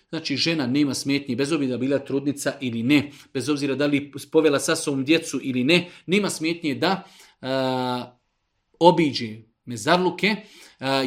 Znači, žena nema smetnje, bez obzira bila trudnica ili ne, bez obzira da li spovela sa sobom djecu ili ne, nema smetnje da a, obiđe mezarluke,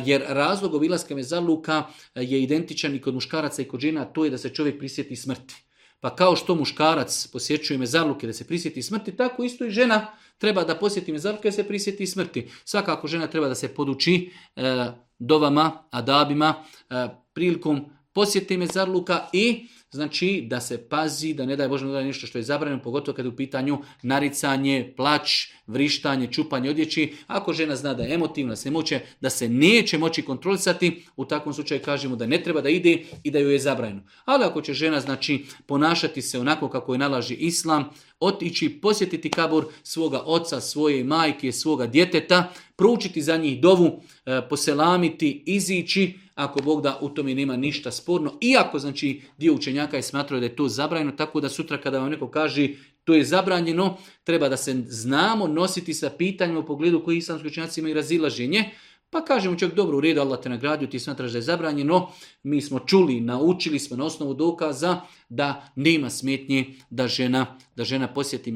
jer razlog obilaska mezarluka je identičan i kod muškaraca i kod žena, to je da se čovjek prisjeti smrti. Pa kao što muškarac posjećuje mezarluke da se prisjeti smrti, tako isto i žena Treba da posjetim zarka i se prisjeti smrti. Svakako žena treba da se poduči e, dovama, adabima, e, prilikom posjeti mezarluka i Znači da se pazi, da ne daje Bože da ništa nešto što je zabranjeno, pogotovo kad je u pitanju naricanje, plać, vrištanje, čupanje odjeći. Ako žena zna da je emotivna, se moće, da se neće moći kontrolisati, u takvom slučaju kažemo da ne treba da ide i da ju je zabranjeno. Ali ako će žena znači ponašati se onako kako je nalaži islam, otići posjetiti kabor svoga oca, svoje majke, svoga djeteta, proučiti za njih dovu, e, poselamiti, izići, ako Bog da u tome nema ništa sporno, iako znači dio učenjaka je smatrao da je to zabranjeno, tako da sutra kada vam neko kaže to je zabranjeno, treba da se znamo nositi sa pitanjima u pogledu koji islamski učenjaci imaju razilaženje, pa kažemo čovjek, dobro, u redu, Allah te nagradio, ti smatraš da je zabranjeno. Mi smo čuli, naučili smo na osnovu dokaza da nema smetnje da žena, da žena posjeti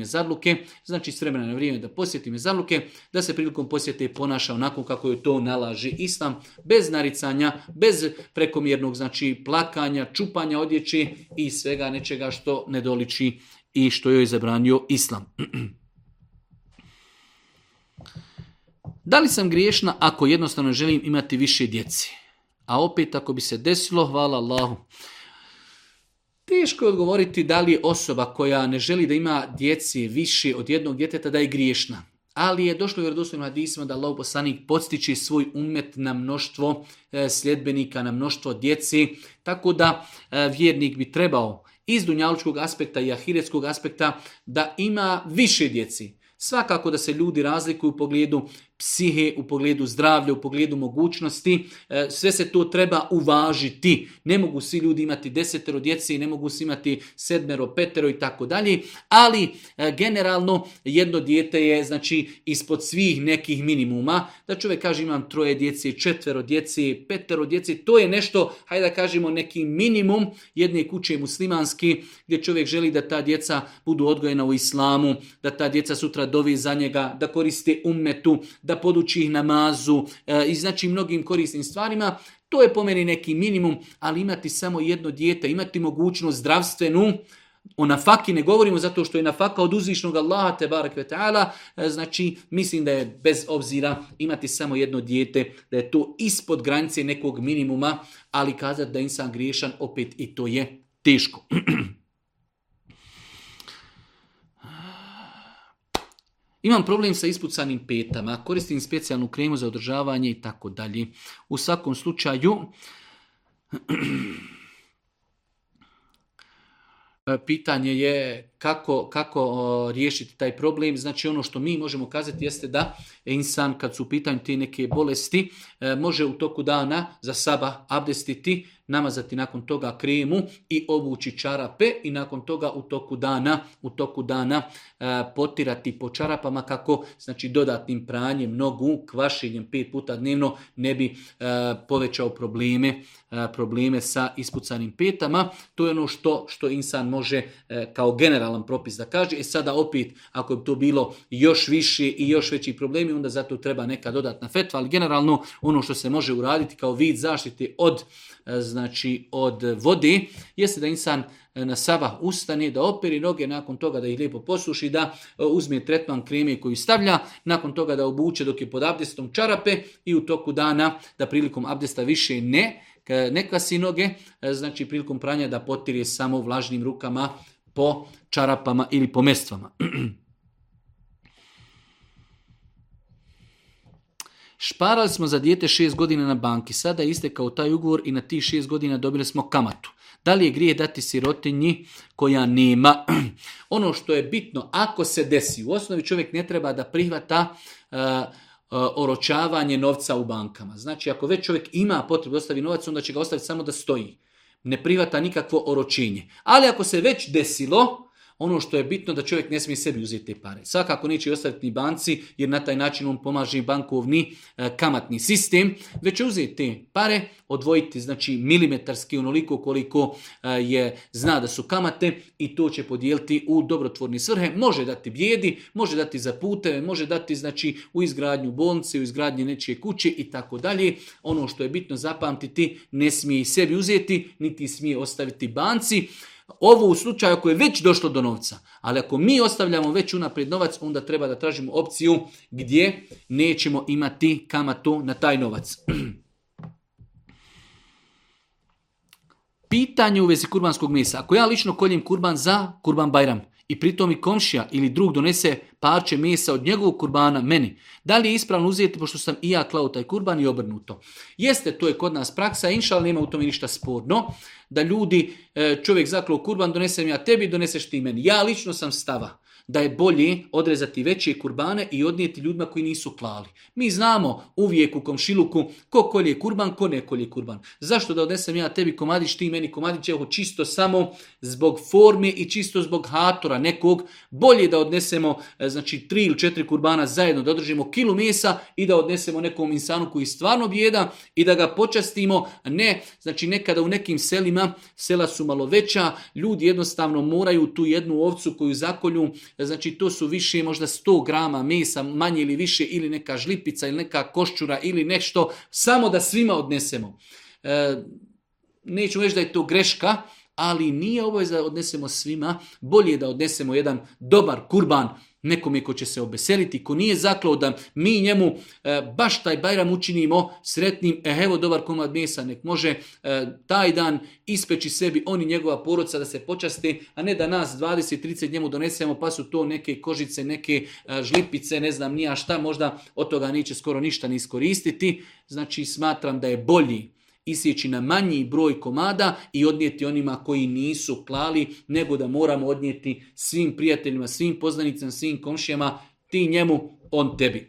Znači, s vremena na vrijeme da posjeti zadluke, da se prilikom posjete ponaša onako kako joj to nalaže Islam, bez naricanja, bez prekomjernog znači, plakanja, čupanja odjeće i svega nečega što ne doliči i što joj je zabranio Islam. Da li sam griješna ako jednostavno želim imati više djece? A opet ako bi se desilo, hvala Allahu. Teško je odgovoriti da li je osoba koja ne želi da ima djeci više od jednog djeteta da je griješna. Ali je došlo u vjerodostojnim hadisima da Allah poslanik podstiče svoj umet na mnoštvo e, sljedbenika, na mnoštvo djeci, tako da e, vjernik bi trebao iz dunjalučkog aspekta i ahiretskog aspekta da ima više djeci. Svakako da se ljudi razlikuju u pogledu psihe, u pogledu zdravlja, u pogledu mogućnosti, e, sve se to treba uvažiti. Ne mogu svi ljudi imati desetero djece i ne mogu svi imati sedmero, petero i tako dalje, ali e, generalno jedno dijete je znači ispod svih nekih minimuma. Da čovjek kaže imam troje djece, četvero djece, petero djece, to je nešto, hajde da kažemo neki minimum jedne kuće muslimanski gdje čovjek želi da ta djeca budu odgojena u islamu, da ta djeca sutra dovi za njega, da koriste ummetu, da poduči ih namazu e, i znači mnogim korisnim stvarima. To je po meni neki minimum, ali imati samo jedno dijete, imati mogućnost zdravstvenu, o nafaki ne govorimo zato što je nafaka od uzvišnog Allaha te barak e, znači mislim da je bez obzira imati samo jedno dijete, da je to ispod granice nekog minimuma, ali kazati da insan griješan opet i to je teško. Imam problem sa ispucanim petama, koristim specijalnu kremu za održavanje i tako dalje. U svakom slučaju, pitanje je kako, kako riješiti taj problem. Znači ono što mi možemo kazati jeste da insan kad su u pitanju te neke bolesti e, može u toku dana za saba abdestiti namazati nakon toga kremu i obući čarape i nakon toga u toku dana, u toku dana e, potirati po čarapama kako znači dodatnim pranjem nogu, kvašenjem pet puta dnevno ne bi e, povećao probleme E, probleme sa ispucanim petama. To je ono što, što insan može e, kao generalan propis da kaže. E sada opet, ako bi to bilo još više i još veći problemi, onda zato treba neka dodatna fetva, ali generalno ono što se može uraditi kao vid zaštite od e, znači od vode, jeste da insan na sabah ustane, da operi noge, nakon toga da ih lijepo posuši, da uzme tretman kreme koju stavlja, nakon toga da obuče dok je pod abdestom čarape i u toku dana da prilikom abdesta više ne E, neka noge, e, znači prilikom pranja da potire samo vlažnim rukama po čarapama ili po mestvama. Šparali smo za dijete šest godina na banki, sada je istekao taj ugovor i na tih šest godina dobili smo kamatu. Da li je grije dati sirotinji koja nema? ono što je bitno, ako se desi, u osnovi čovjek ne treba da prihvata e, E, oročavanje novca u bankama. Znači, ako već čovjek ima potrebu da ostavi novac, onda će ga ostaviti samo da stoji. Ne privata nikakvo oročenje. Ali ako se već desilo, ono što je bitno da čovjek ne smije sebi uzeti te pare. Svakako neće ostaviti ni banci jer na taj način on pomaže bankovni e, kamatni sistem, već uzeti te pare, odvojiti znači milimetarski onoliko koliko e, je zna da su kamate i to će podijeliti u dobrotvorni svrhe. Može dati bijedi, može dati za puteve, može dati znači u izgradnju bolnice, u izgradnji nečije kuće i tako dalje. Ono što je bitno zapamtiti, ne smije i sebi uzeti, niti smije ostaviti banci. Ovo u slučaju ako je već došlo do novca, ali ako mi ostavljamo već unaprijed novac, onda treba da tražimo opciju gdje nećemo imati kamatu na taj novac. Pitanje u vezi kurbanskog mesa. Ako ja lično koljem kurban za kurban bajram, i pritom i komšija ili drug donese parče mesa od njegovog kurbana meni, da li je ispravno uzeti pošto sam i ja klao taj kurban i obrnuto? Jeste, to je kod nas praksa, inšal nema u tome ništa sporno, da ljudi, e, čovjek zaklao kurban, donesem ja tebi, doneseš ti meni. Ja lično sam stava da je bolje odrezati veće kurbane i odnijeti ljudima koji nisu klali. Mi znamo uvijek u komšiluku ko kolje kurban, ko ne kolje kurban. Zašto da odnesem ja tebi komadić, ti meni komadić, evo čisto samo zbog forme i čisto zbog hatora nekog. Bolje da odnesemo e, znači tri ili četiri kurbana zajedno, da održimo kilu mesa i da odnesemo nekom insanu koji stvarno bijeda i da ga počastimo. Ne, znači nekada u nekim selima, sela su malo veća, ljudi jednostavno moraju tu jednu ovcu koju zakolju znači to su više možda 100 grama mesa, manje ili više, ili neka žlipica, ili neka koščura, ili nešto, samo da svima odnesemo. E, neću reći da je to greška, ali nije obaveza da odnesemo svima, bolje je da odnesemo jedan dobar kurban, nekome ko će se obeseliti, ko nije zaklao da mi njemu e, baš taj bajram učinimo sretnim, e, evo dobar komad mesa, nek može e, taj dan ispeći sebi oni njegova poroca da se počaste, a ne da nas 20-30 njemu donesemo pa su to neke kožice, neke e, žlipice, ne znam nija šta, možda od toga neće skoro ništa ne iskoristiti. Znači smatram da je bolji isjeći na manji broj komada i odnijeti onima koji nisu klali, nego da moramo odnijeti svim prijateljima, svim poznanicama, svim komšijama, ti njemu, on tebi.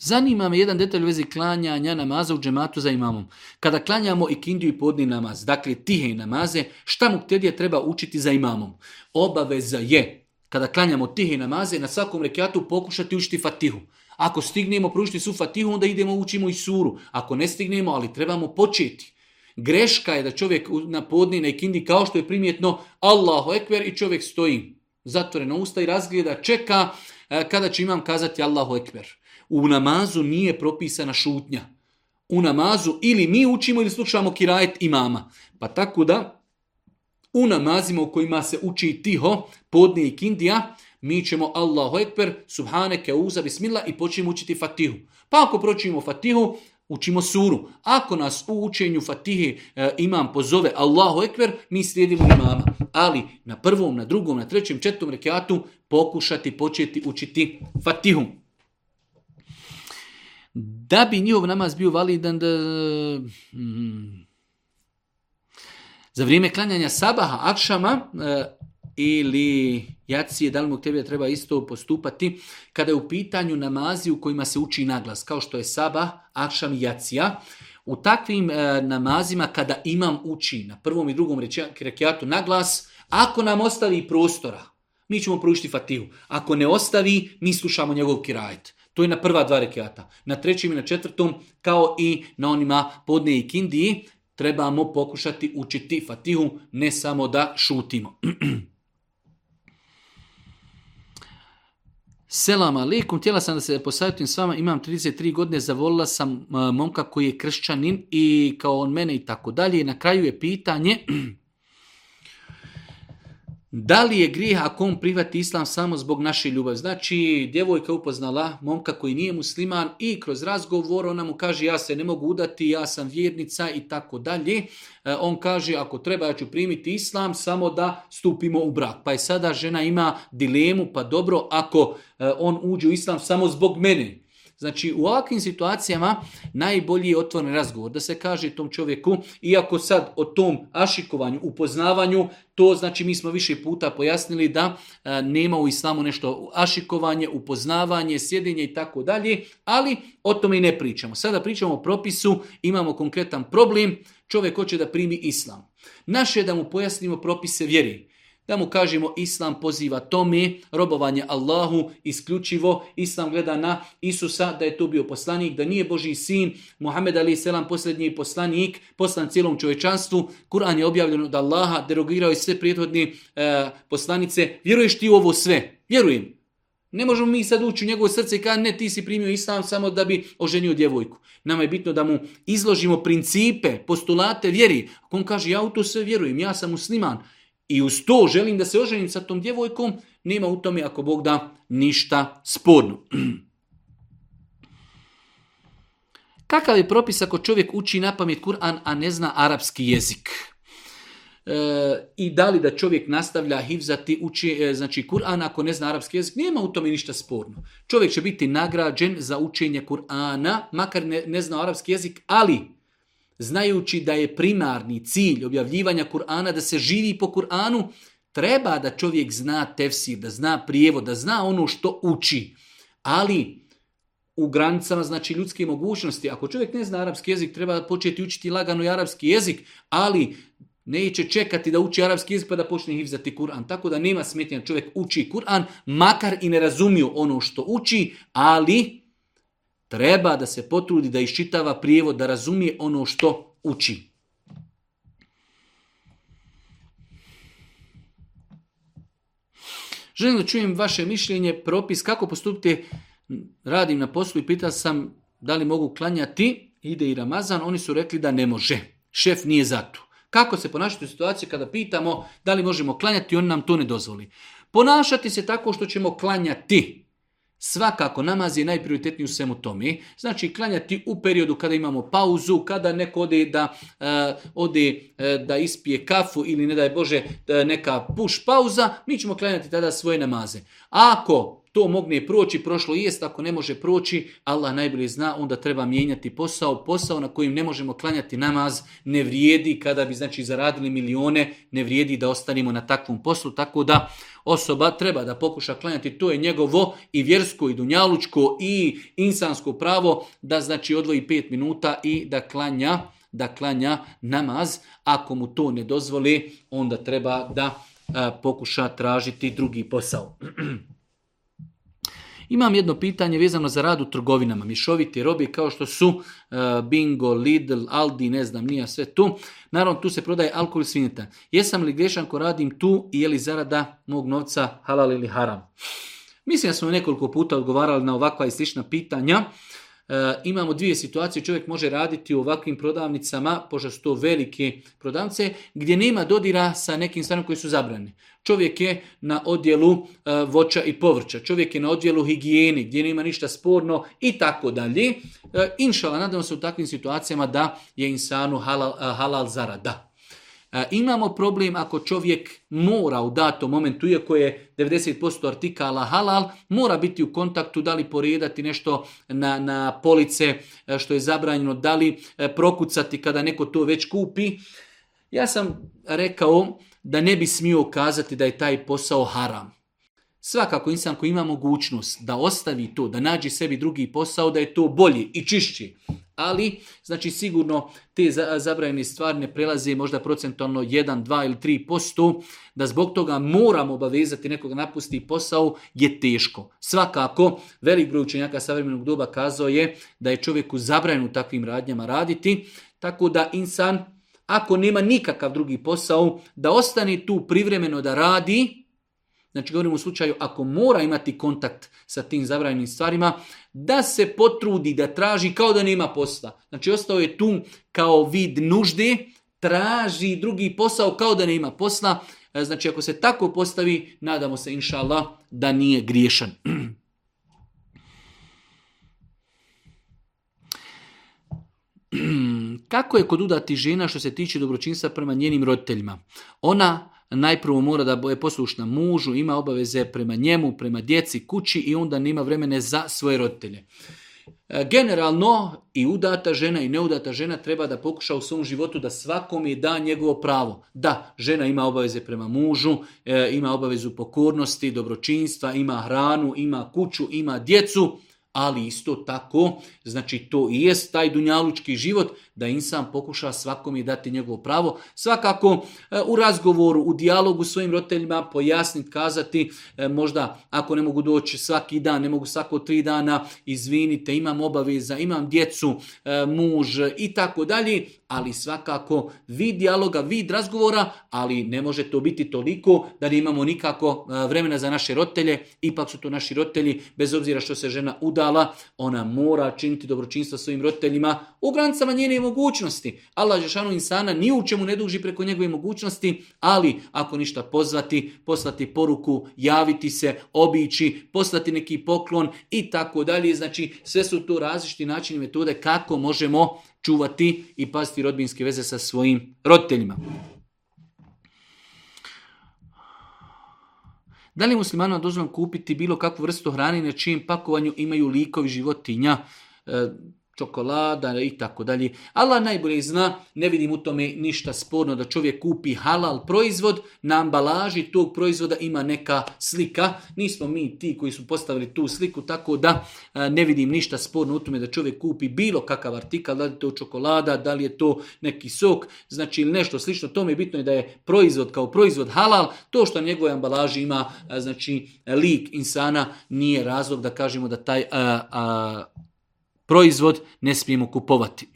Zanima me jedan detalj u vezi klanjanja namaza u džematu za imamom. Kada klanjamo i kindiju i podni namaz, dakle tihe namaze, šta mu tedje treba učiti za imamom? Obaveza je, kada klanjamo tihe namaze, na svakom rekatu pokušati učiti fatihu. Ako stignemo pružiti su fatihu, onda idemo učimo i suru. Ako ne stignemo, ali trebamo početi. Greška je da čovjek na podni, na ikindi, kao što je primjetno, Allahu ekver i čovjek stoji zatvoreno usta i razgleda, čeka e, kada će imam kazati Allahu ekver. U namazu nije propisana šutnja. U namazu ili mi učimo ili slušamo kirajet imama. Pa tako da, u namazima u kojima se uči tiho, podne i kindija, mi ćemo Allahu Ekber, Subhaneke, Uza, Bismillah i počnemo učiti Fatihu. Pa ako pročimo Fatihu, učimo suru. Ako nas u učenju Fatihe e, imam pozove Allahu Ekber, mi slijedimo imama. Ali na prvom, na drugom, na trećem, četvrtom rekiatu pokušati početi učiti Fatihu. Da bi njihov namaz bio validan da... Mhm. Za vrijeme klanjanja sabaha, akšama, e, ili jacije, da li mu tebe treba isto postupati, kada je u pitanju namazi u kojima se uči naglas, kao što je saba, akšam i jacija, u takvim e, namazima kada imam uči na prvom i drugom rekiatu naglas, ako nam ostavi prostora, mi ćemo proučiti fatihu. Ako ne ostavi, mi slušamo njegov kirajt. To je na prva dva rekiata. Na trećem i na četvrtom, kao i na onima podne i kindiji, trebamo pokušati učiti fatihu, ne samo da šutimo. Selam alaikum, htjela sam da se posavjetujem s vama, imam 33 godine, zavolila sam momka koji je kršćanin i kao on mene i tako dalje. na kraju je pitanje, Da li je grijeh ako on privati islam samo zbog naše ljubavi? Znači, djevojka upoznala momka koji nije musliman i kroz razgovor ona mu kaže ja se ne mogu udati, ja sam vjernica i tako dalje. E, on kaže ako treba ja ću primiti islam samo da stupimo u brak. Pa je sada žena ima dilemu, pa dobro ako e, on uđe u islam samo zbog mene, Znači u ovakvim situacijama najbolji je otvoren razgovor. Da se kaže tom čovjeku, iako sad o tom ašikovanju, upoznavanju, to znači mi smo više puta pojasnili da e, nema u islamu nešto ašikovanje, upoznavanje, sjedinje i tako dalje, ali o tome i ne pričamo. Sada pričamo o propisu, imamo konkretan problem, čovjek hoće da primi islam. Naše je da mu pojasnimo propise vjeri da mu kažemo Islam poziva tome, robovanje Allahu isključivo, Islam gleda na Isusa da je to bio poslanik, da nije Boži sin, Muhammed Ali Selam posljednji poslanik, poslan cijelom čovečanstvu, Kur'an je objavljen od Allaha, derogirao je sve prijethodne e, poslanice, vjeruješ ti u ovo sve? Vjerujem. Ne možemo mi sad ući u njegovo srce i kada ne ti si primio islam samo da bi oženio djevojku. Nama je bitno da mu izložimo principe, postulate vjeri. Ako on kaže ja u to sve vjerujem, ja sam musliman, i uz to želim da se oženim sa tom djevojkom, nema u tome ako Bog da ništa sporno. Kakav je propis ako čovjek uči na pamet Kur'an, a ne zna arapski jezik? E, I da li da čovjek nastavlja hivzati, uči e, znači Kur'an ako ne zna arapski jezik? Nema u tome ništa sporno. Čovjek će biti nagrađen za učenje Kur'ana, makar ne, ne zna arapski jezik, ali znajući da je primarni cilj objavljivanja Kur'ana da se živi po Kur'anu, treba da čovjek zna tefsir, da zna prijevod, da zna ono što uči. Ali u granicama znači ljudske mogućnosti, ako čovjek ne zna arapski jezik, treba početi učiti lagano i arapski jezik, ali neće čekati da uči arapski jezik pa da počne hivzati Kur'an. Tako da nema smetnja čovjek uči Kur'an, makar i ne razumiju ono što uči, ali Treba da se potrudi da iščitava prijevod, da razumije ono što uči. Želim da čujem vaše mišljenje, propis, kako postupiti, radim na poslu i pitao sam da li mogu klanjati, ide i Ramazan, oni su rekli da ne može. Šef nije za to. Kako se ponašati u situaciji kada pitamo da li možemo klanjati, on nam to ne dozvoli. Ponašati se tako što ćemo klanjati. Svakako, namaz je najprioritetniji u svemu tome. Znači, klanjati u periodu kada imamo pauzu, kada neko ode da, e, ode, e, da ispije kafu ili ne daj Bože e, neka puš pauza, mi ćemo klanjati tada svoje namaze. Ako to mogne proći, prošlo jest, ako ne može proći, Allah najbolje zna, onda treba mijenjati posao. Posao na kojim ne možemo klanjati namaz ne vrijedi kada bi znači zaradili milione, ne vrijedi da ostanemo na takvom poslu, tako da osoba treba da pokuša klanjati, to je njegovo i vjersko i dunjalučko i insansko pravo da znači odvoji pet minuta i da klanja da klanja namaz, ako mu to ne dozvoli, onda treba da pokuša tražiti drugi posao. Imam jedno pitanje vezano za rad u trgovinama, mišoviti robi kao što su e, Bingo, Lidl, Aldi, ne znam, nija sve tu. Naravno, tu se prodaje alkohol i svinjeta. Jesam li grešan ko radim tu i je li zarada mog novca halal ili haram? Mislim da smo nekoliko puta odgovarali na ovakva i slična pitanja. E, imamo dvije situacije, čovjek može raditi u ovakvim prodavnicama, pošto su to velike prodavnice, gdje nema dodira sa nekim stvarima koji su zabrane. Čovjek je na odjelu e, voća i povrća, čovjek je na odjelu higijeni, gdje nema ništa sporno i tako dalje. E, inšala, nadamo se u takvim situacijama da je insanu halal, halal zarada. E, imamo problem ako čovjek mora u datom momentu, iako je 90% artikala halal, mora biti u kontaktu, da li poredati nešto na, na police e, što je zabranjeno, da li e, prokucati kada neko to već kupi. Ja sam rekao da ne bi smio kazati da je taj posao haram. Svakako insan koji ima mogućnost da ostavi to, da nađe sebi drugi posao, da je to bolji i čišći. Ali, znači sigurno te zabranjene stvari ne prelaze možda procentualno 1, 2 ili 3%, da zbog toga moramo obavezati nekoga napusti posao je teško. Svakako, velik broj učenjaka savremenog doba kazao je da je čovjeku u takvim radnjama raditi, tako da insan, ako nema nikakav drugi posao, da ostane tu privremeno da radi, znači govorimo u slučaju ako mora imati kontakt sa tim zabranjenim stvarima, da se potrudi, da traži kao da nema posla. Znači ostao je tu kao vid nužde, traži drugi posao kao da nema posla. E, znači ako se tako postavi, nadamo se inša Allah, da nije griješan. Kako je kod udati žena što se tiče dobročinstva prema njenim roditeljima? Ona najprvo mora da je poslušna mužu, ima obaveze prema njemu, prema djeci, kući i onda nema vremene za svoje roditelje. E, generalno i udata žena i neudata žena treba da pokuša u svom životu da svakom je da njegovo pravo. Da, žena ima obaveze prema mužu, e, ima obavezu pokornosti, dobročinstva, ima hranu, ima kuću, ima djecu, ali isto tako, znači to i jest taj dunjalučki život, da insan pokuša svakom i dati njegovo pravo. Svakako e, u razgovoru, u dijalogu s svojim roditeljima pojasniti, kazati e, možda ako ne mogu doći svaki dan, ne mogu svako tri dana, izvinite, imam obaveza, imam djecu, e, muž i tako dalje, ali svakako vid dijaloga, vid razgovora, ali ne može to biti toliko da ne imamo nikako vremena za naše roditelje, ipak su to naši roditelji, bez obzira što se žena udala, ona mora činiti dobročinstvo svojim roteljima, u granicama njene mogućnosti. Allah Žešanu insana ni u čemu ne duži preko njegove mogućnosti, ali ako ništa pozvati, poslati poruku, javiti se, obići, poslati neki poklon i tako dalje. Znači sve su to različiti načini metode kako možemo čuvati i pasti rodbinske veze sa svojim roditeljima. Da li muslimanima dozvoljeno kupiti bilo kakvu vrstu hrane na čijem pakovanju imaju likovi životinja? E, čokolada i tako dalje. Allah najbolje zna, ne vidim u tome ništa sporno da čovjek kupi halal proizvod, na ambalaži tog proizvoda ima neka slika. Nismo mi ti koji su postavili tu sliku, tako da e, ne vidim ništa sporno u tome da čovjek kupi bilo kakav artikal, da li je to čokolada, da li je to neki sok, znači ili nešto slično. Tome bitno je da je proizvod kao proizvod halal, to što na njegovoj ambalaži ima e, znači lik insana nije razlog da kažemo da taj e, proizvod ne smijemo kupovati.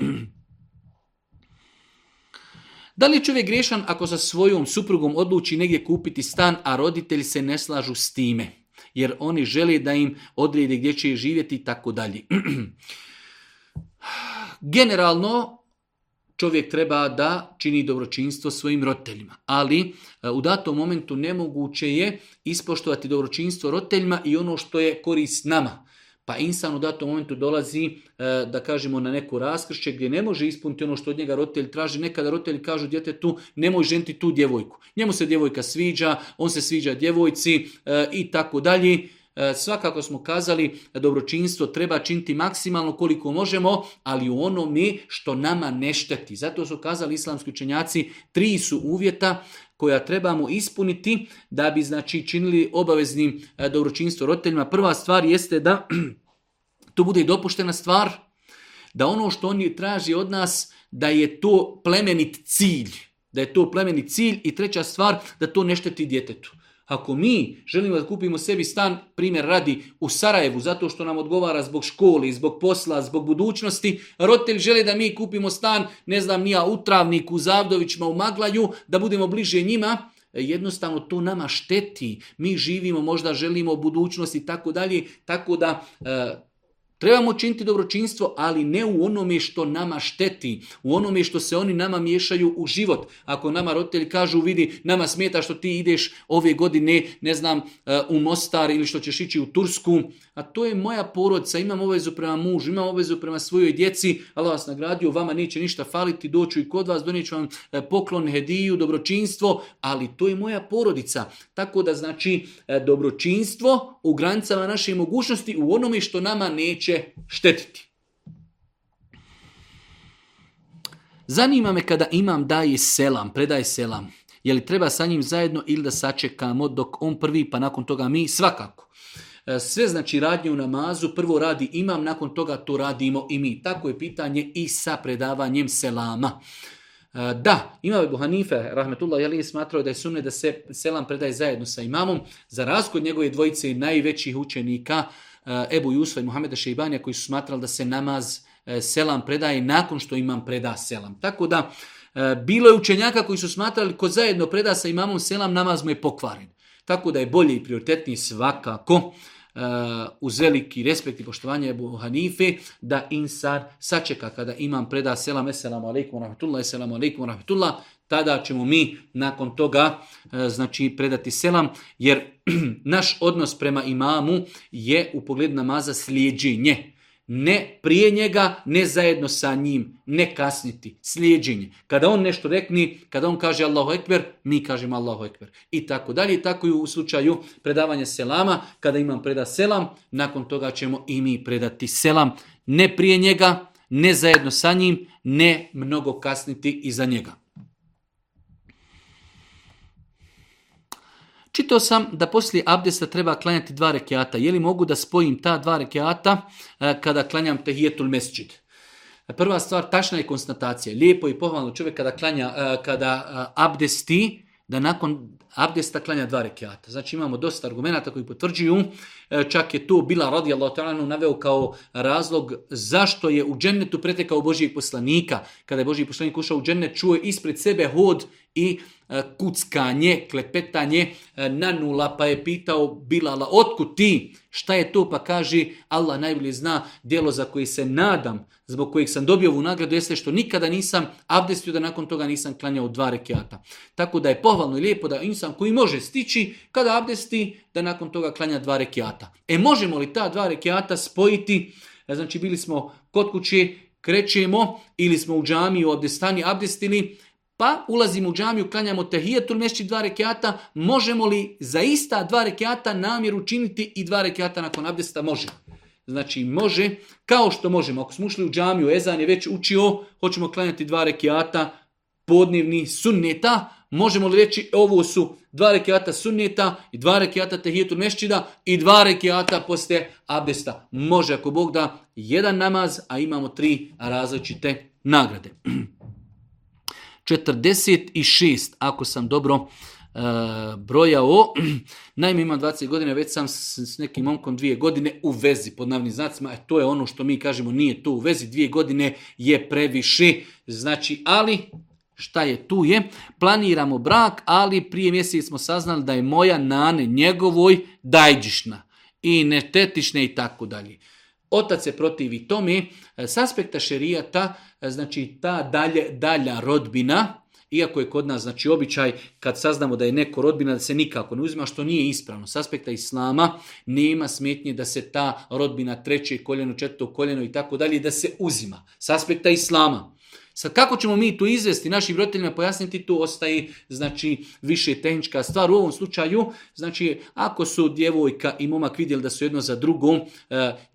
Da li je čovjek griješan ako sa svojom suprugom odluči negdje kupiti stan, a roditelji se ne slažu s time? Jer oni žele da im odrede gdje će živjeti i tako dalje. Generalno, čovjek treba da čini dobročinstvo svojim roditeljima. Ali e, u datom momentu nemoguće je ispoštovati dobročinstvo roditeljima i ono što je korist nama. Pa insan u datom momentu dolazi, e, da kažemo, na neku raskršće gdje ne može ispuniti ono što od njega roditelj traži. Nekada roditelji kažu djetetu nemoj ženti tu djevojku. Njemu se djevojka sviđa, on se sviđa djevojci e, i tako dalje. E, svakako smo kazali dobročinstvo treba činiti maksimalno koliko možemo, ali u mi što nama ne šteti. Zato su kazali islamski učenjaci, tri su uvjeta koja trebamo ispuniti da bi znači činili obaveznim e, dobročinstvo roditeljima. Prva stvar jeste da to bude i dopuštena stvar, da ono što oni traži od nas da je to plemenit cilj, da je to plemeni cilj i treća stvar da to ne šteti djetetu. Ako mi želimo da kupimo sebi stan, primjer radi u Sarajevu, zato što nam odgovara zbog školi, zbog posla, zbog budućnosti, roditelj žele da mi kupimo stan, ne znam, nija u Travniku, u Zavdovićima, u Maglaju, da budemo bliže njima, jednostavno to nama šteti. Mi živimo, možda želimo budućnost i tako dalje, tako da e, Trebamo činiti dobročinstvo, ali ne u onome što nama šteti, u onome što se oni nama miješaju u život. Ako nama roditelji kažu, vidi, nama smeta što ti ideš ove godine, ne znam, eh, u Mostar ili što ćeš ići u Tursku, a to je moja porodica, imam obavezu prema mužu, imam obavezu prema svojoj djeci, ali vas nagradio, vama neće ništa faliti, doću i kod vas, doniću vam eh, poklon, hediju, dobročinstvo, ali to je moja porodica. Tako da znači eh, dobročinstvo u granicama naše mogućnosti u onome što nama neće će štetiti. Zanima me kada imam daje selam, predaje selam. Je li treba sa njim zajedno ili da sačekamo dok on prvi pa nakon toga mi? Svakako. E, sve znači radnje u namazu, prvo radi imam, nakon toga to radimo i mi. Tako je pitanje i sa predavanjem selama. E, da, ima je Buhanife, rahmetullah, je smatrao da je sumne da se selam predaje zajedno sa imamom, za razgod njegove dvojice najvećih učenika, Eh, Ebu Jusva i Muhameda koji su smatrali da se namaz eh, selam predaje nakon što imam preda selam. Tako da eh, bilo je učenjaka koji su smatrali ko zajedno preda sa imamom selam namaz mu je pokvaren. Tako da je bolje i prioritetni svakako uz veliki respekt i poštovanje Ebu Hanife da insar sačeka kada imam preda selam eselamu alaikum wa rahmetullah eselamu alaikum tada ćemo mi nakon toga e, znači predati selam, jer naš odnos prema imamu je u pogledu namaza slijedženje. Ne prije njega, ne zajedno sa njim, ne kasniti, slijedženje. Kada on nešto rekni, kada on kaže Allahu Ekber, mi kažemo Allahu Ekber. I tako dalje, tako i u slučaju predavanja selama, kada imam preda selam, nakon toga ćemo i mi predati selam. Ne prije njega, ne zajedno sa njim, ne mnogo kasniti iza njega. Čitao sam da poslije abdesta treba klanjati dva rekiata. Je li mogu da spojim ta dva rekiata e, kada klanjam tehijetul mesčid? Prva stvar, tačna je konstatacija. Lijepo i pohvalno čovjek kada, klanja, e, kada e, abdesti, da nakon abdesta klanja dva rekeata. Znači imamo dosta argumenata koji potvrđuju E, čak je to bila radijallahu ta'ala naveo kao razlog zašto je u džennetu pretekao Božijeg poslanika. Kada je Božji poslanik ušao u džennet, čuje ispred sebe hod i e, kuckanje, klepetanje e, na nula, pa je pitao Bilala, otkud ti? Šta je to? Pa kaže, Allah najbolje zna, djelo za koje se nadam, zbog kojeg sam dobio ovu nagradu, jeste što nikada nisam abdestio, da nakon toga nisam klanjao dva rekiata. Tako da je pohvalno i lijepo da insan koji može stići, kada abdesti, da nakon toga klanja dva rekiata. E možemo li ta dva rekiata spojiti, e, znači bili smo kod kuće, krećemo ili smo u džamiju abdestani, abdestili, pa ulazimo u džamiju, klanjamo tehijetul mešći dva rekiata, možemo li za ista dva rekiata namjer učiniti i dva rekiata nakon abdesta? Može. Znači može, kao što možemo. Ako smo ušli u džamiju, Ezan je već učio, hoćemo klanjati dva rekiata podnevni sunneta, možemo li reći ovo su dva rekiata sunnijeta i dva rekiata tehijetu mešćida i dva rekiata poslije abdesta. Može ako Bog da jedan namaz, a imamo tri različite nagrade. 46, ako sam dobro e, brojao, naime imam 20 godina, već sam s, nekim momkom dvije godine u vezi pod navnim znacima, e, to je ono što mi kažemo nije to u vezi, dvije godine je previše, znači ali šta je tu je, planiramo brak, ali prije mjesec smo saznali da je moja nane njegovoj dajđišna i netetišna i tako dalje. Otac se protivi tome, e, s aspekta šerijata, e, znači ta dalje, dalja rodbina, iako je kod nas znači običaj kad saznamo da je neko rodbina da se nikako ne uzima što nije ispravno. S aspekta islama nema smetnje da se ta rodbina treće koljeno, četvrto koljeno i tako dalje da se uzima. S aspekta islama. Sad, kako ćemo mi tu izvesti našim roditeljima pojasniti, tu ostaje znači, više tehnička stvar. U ovom slučaju, znači, ako su djevojka i momak vidjeli da su jedno za drugo, e,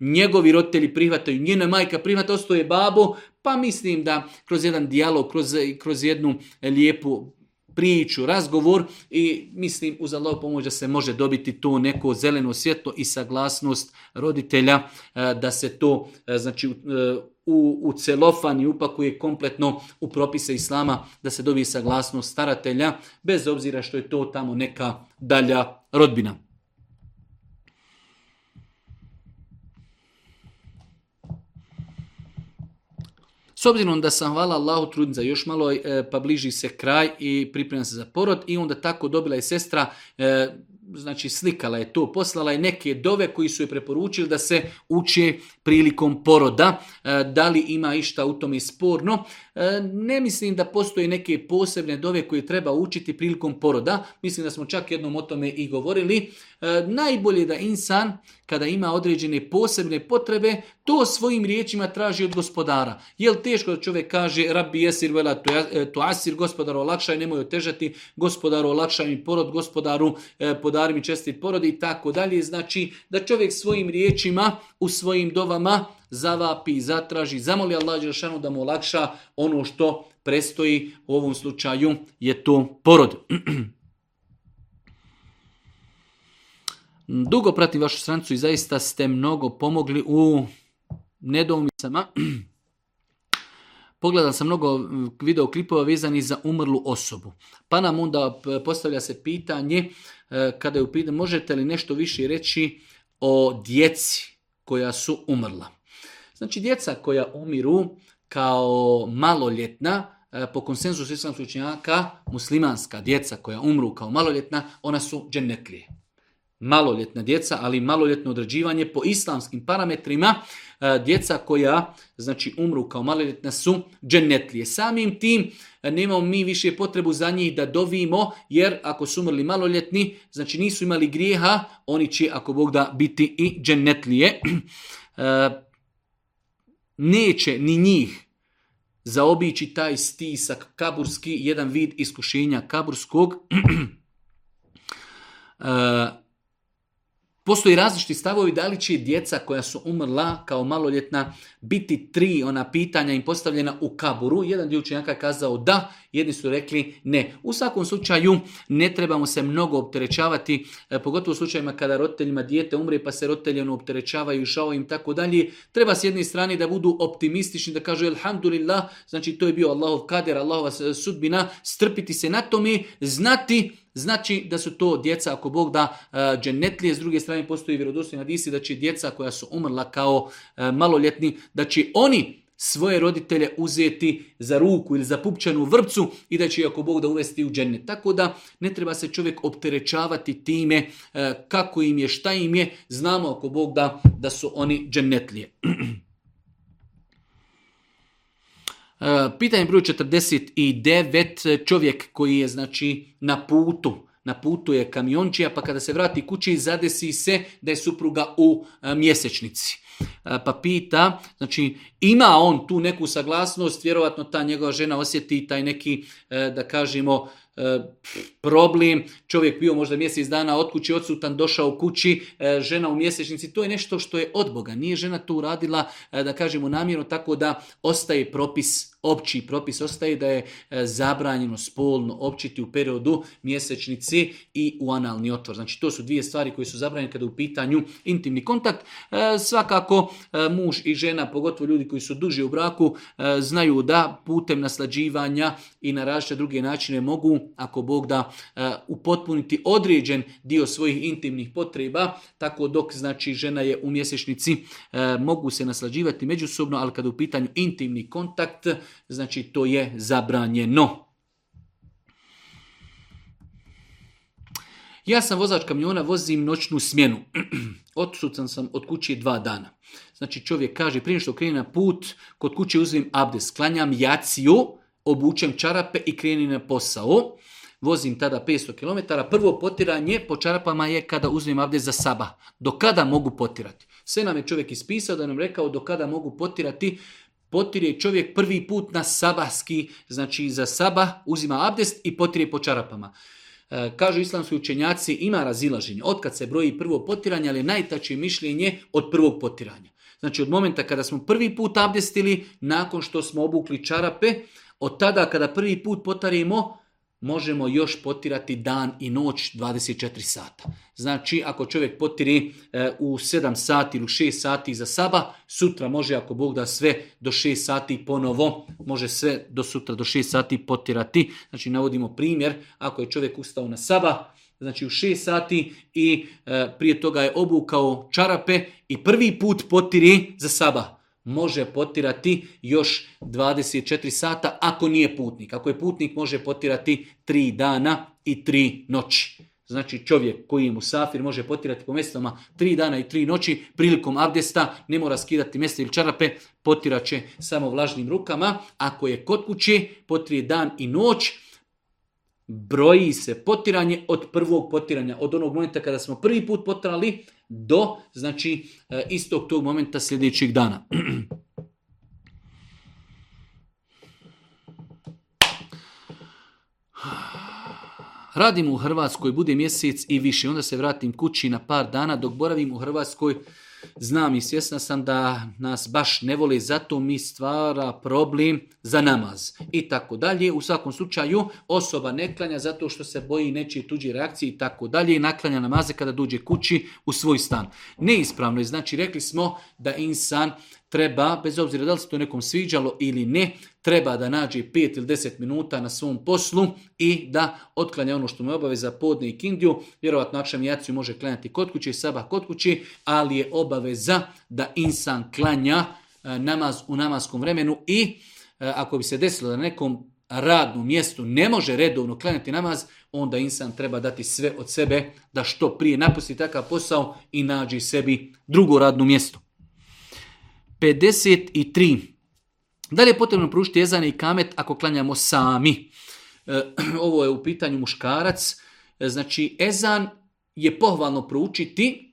njegovi roditelji prihvataju, njena majka prihvata, ostoje babo, pa mislim da kroz jedan dijalog, kroz, kroz jednu lijepu priču, razgovor i mislim uz Allah pomoć da se može dobiti to neko zeleno svjetlo i saglasnost roditelja e, da se to e, znači e, u, u celofan i upakuje kompletno u propise islama da se dobije saglasnost staratelja bez obzira što je to tamo neka dalja rodbina. S obzirom da sam, hvala Allahu, trudnica još malo, e, pa bliži se kraj i pripremam se za porod i onda tako dobila je sestra, e, znači slikala je to, poslala je neke dove koji su je preporučili da se uče prilikom poroda. E, da li ima išta u tome sporno. E, ne mislim da postoje neke posebne dove koje treba učiti prilikom poroda. Mislim da smo čak jednom o tome i govorili. E, najbolje da insan kada ima određene posebne potrebe, to svojim riječima traži od gospodara. li teško da čovjek kaže rabi jesir vela to asir, gospodaru olakšaj, nemoj otežati, gospodaru olakšaj mi porod, gospodaru podari mi česti porod i tako dalje. Znači da čovjek svojim riječima u svojim dovama zavapi, zatraži, zamoli Allah Đelšanu da mu olakša ono što prestoji u ovom slučaju je to porod. Dugo pratim vašu strancu i zaista ste mnogo pomogli u nedoumicama. Pogledam sam mnogo videoklipova vezani za umrlu osobu. Pa nam onda postavlja se pitanje, e, kada je u možete li nešto više reći o djeci koja su umrla. Znači djeca koja umiru kao maloljetna, e, po konsenzusu islamskih učenjaka, muslimanska djeca koja umru kao maloljetna, ona su džennetlije. Maloljetna djeca, ali maloljetno određivanje po islamskim parametrima, e, djeca koja znači umru kao maloljetna su džennetlije. Samim tim e, nemamo mi više potrebu za njih da dovimo, jer ako su umrli maloljetni, znači nisu imali grijeha, oni će ako Bog da biti i džennetlije. neće ni njih zaobići taj stisak kaburski, jedan vid iskušenja kaburskog. E, Postoji različiti stavovi da li će djeca koja su umrla kao maloljetna biti tri ona pitanja im postavljena u kaburu. Jedan dio učenjaka je kazao da, jedni su rekli ne. U svakom slučaju ne trebamo se mnogo opterećavati, e, pogotovo u slučajima kada roditeljima dijete umre pa se roditelji ono opterećavaju, šao im tako dalje. Treba s jedne strane da budu optimistični, da kažu elhamdulillah, znači to je bio Allahov kader, Allahova sudbina, strpiti se na tome, znati Znači da su to djeca, ako Bog da, e, dženetlije, s druge strane postoji vjerodostojni hadisi da će djeca koja su umrla kao e, maloljetni, da će oni svoje roditelje uzeti za ruku ili za pupčanu vrpcu i da će ako Bog da uvesti u dženet. Tako da ne treba se čovjek opterećavati time e, kako im je, šta im je. Znamo ako Bog da, da su oni dženetlije. E, pitanje broj 49, čovjek koji je znači na putu, na putu je kamiončija, pa kada se vrati kući zadesi se da je supruga u e, mjesečnici. E, pa pita, znači ima on tu neku saglasnost, vjerojatno ta njegova žena osjeti taj neki, e, da kažemo, e, problem, čovjek bio možda mjesec dana od kući odsutan, došao kući, žena u mjesečnici, to je nešto što je od Boga, nije žena to uradila, da kažemo, namjerno, tako da ostaje propis, opći propis ostaje da je zabranjeno spolno općiti u periodu mjesečnici i u analni otvor. Znači to su dvije stvari koje su zabranjene kada je u pitanju intimni kontakt. svaka. Tako e, muž i žena, pogotovo ljudi koji su duži u braku, e, znaju da putem naslađivanja i na različite druge načine mogu, ako Bog da, e, upotpuniti određen dio svojih intimnih potreba, tako dok znači žena je u mjesečnici, mogu se naslađivati međusobno, ali kad je u pitanju intimni kontakt, znači to je zabranjeno. Ja sam vozač kamiona, vozim noćnu smjenu. odsucan sam od kuće dva dana. Znači čovjek kaže, prije što krene na put, kod kuće uzmem abdes, klanjam jaciju, obučem čarape i krenim na posao. Vozim tada 500 km. Prvo potiranje po čarapama je kada uzmem abdes za saba. Do kada mogu potirati? Sve nam je čovjek ispisao da nam rekao do kada mogu potirati je čovjek prvi put na sabahski, znači za saba uzima abdest i potire po čarapama. E, kažu islamski učenjaci, ima razilaženje. kad se broji prvo potiranje, ali najtačije mišljenje od prvog potiranja. Znači od momenta kada smo prvi put abdestili, nakon što smo obukli čarape, od tada kada prvi put potarimo, možemo još potirati dan i noć 24 sata. Znači, ako čovjek potiri e, u 7 sati ili 6 sati za saba, sutra može, ako Bog da sve, do 6 sati ponovo, može sve do sutra, do 6 sati potirati. Znači, navodimo primjer, ako je čovjek ustao na saba, znači u 6 sati i e, prije toga je obukao čarape i prvi put potiri za saba može potirati još 24 sata ako nije putnik. Ako je putnik može potirati 3 dana i 3 noći. Znači čovjek koji je musafir može potirati po mjestama tri dana i tri noći prilikom abdesta, ne mora skidati mjesta ili čarape, potirat će samo vlažnim rukama. Ako je kod kuće, potrije dan i noć, broji se potiranje od prvog potiranja, od onog momenta kada smo prvi put potrali do znači e, istog tog momenta sljedećeg dana. Radim u Hrvatskoj, bude mjesec i više, onda se vratim kući na par dana dok boravim u Hrvatskoj znam i svjesna sam da nas baš ne voli, zato mi stvara problem za namaz i tako dalje. U svakom slučaju osoba ne klanja zato što se boji nečije tuđe reakcije i tako dalje i naklanja namaze kada dođe kući u svoj stan. Neispravno je, znači rekli smo da insan treba, bez obzira da li se to nekom sviđalo ili ne, treba da nađe 5 ili 10 minuta na svom poslu i da otklanja ono što mu je obaveza podne i kindiju. Vjerovatno akšam jaciju može klanjati kod kuće i saba kod kući, ali je obaveza da insan klanja e, namaz u namaskom vremenu i e, ako bi se desilo da nekom radnom mjestu ne može redovno klanjati namaz, onda insan treba dati sve od sebe da što prije napusti takav posao i nađi sebi drugo radno mjesto. 53. Da li je potrebno pružiti ezan i kamet ako klanjamo sami? E, ovo je u pitanju muškarac. E, znači, ezan je pohvalno proučiti.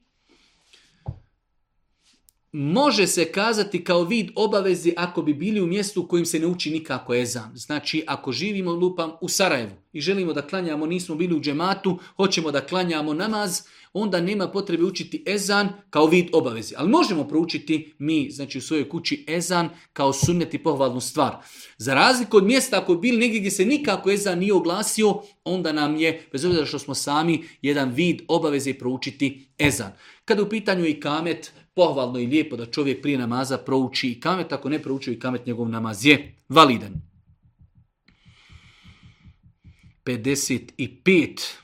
Može se kazati kao vid obavezi ako bi bili u mjestu u kojim se ne uči nikako ezan. Znači, ako živimo lupam u Sarajevu i želimo da klanjamo, nismo bili u džematu, hoćemo da klanjamo namaz, onda nema potrebe učiti ezan kao vid obavezi. Ali možemo proučiti mi, znači u svojoj kući, ezan kao sunnet i pohvalnu stvar. Za razliku od mjesta, ako bil negdje gdje se nikako ezan nije oglasio, onda nam je, bez obzira što smo sami, jedan vid obaveze proučiti ezan. Kada u pitanju i kamet, pohvalno i lijepo da čovjek prije namaza prouči i kamet, ako ne prouči i kamet, njegov namaz je validan. 55.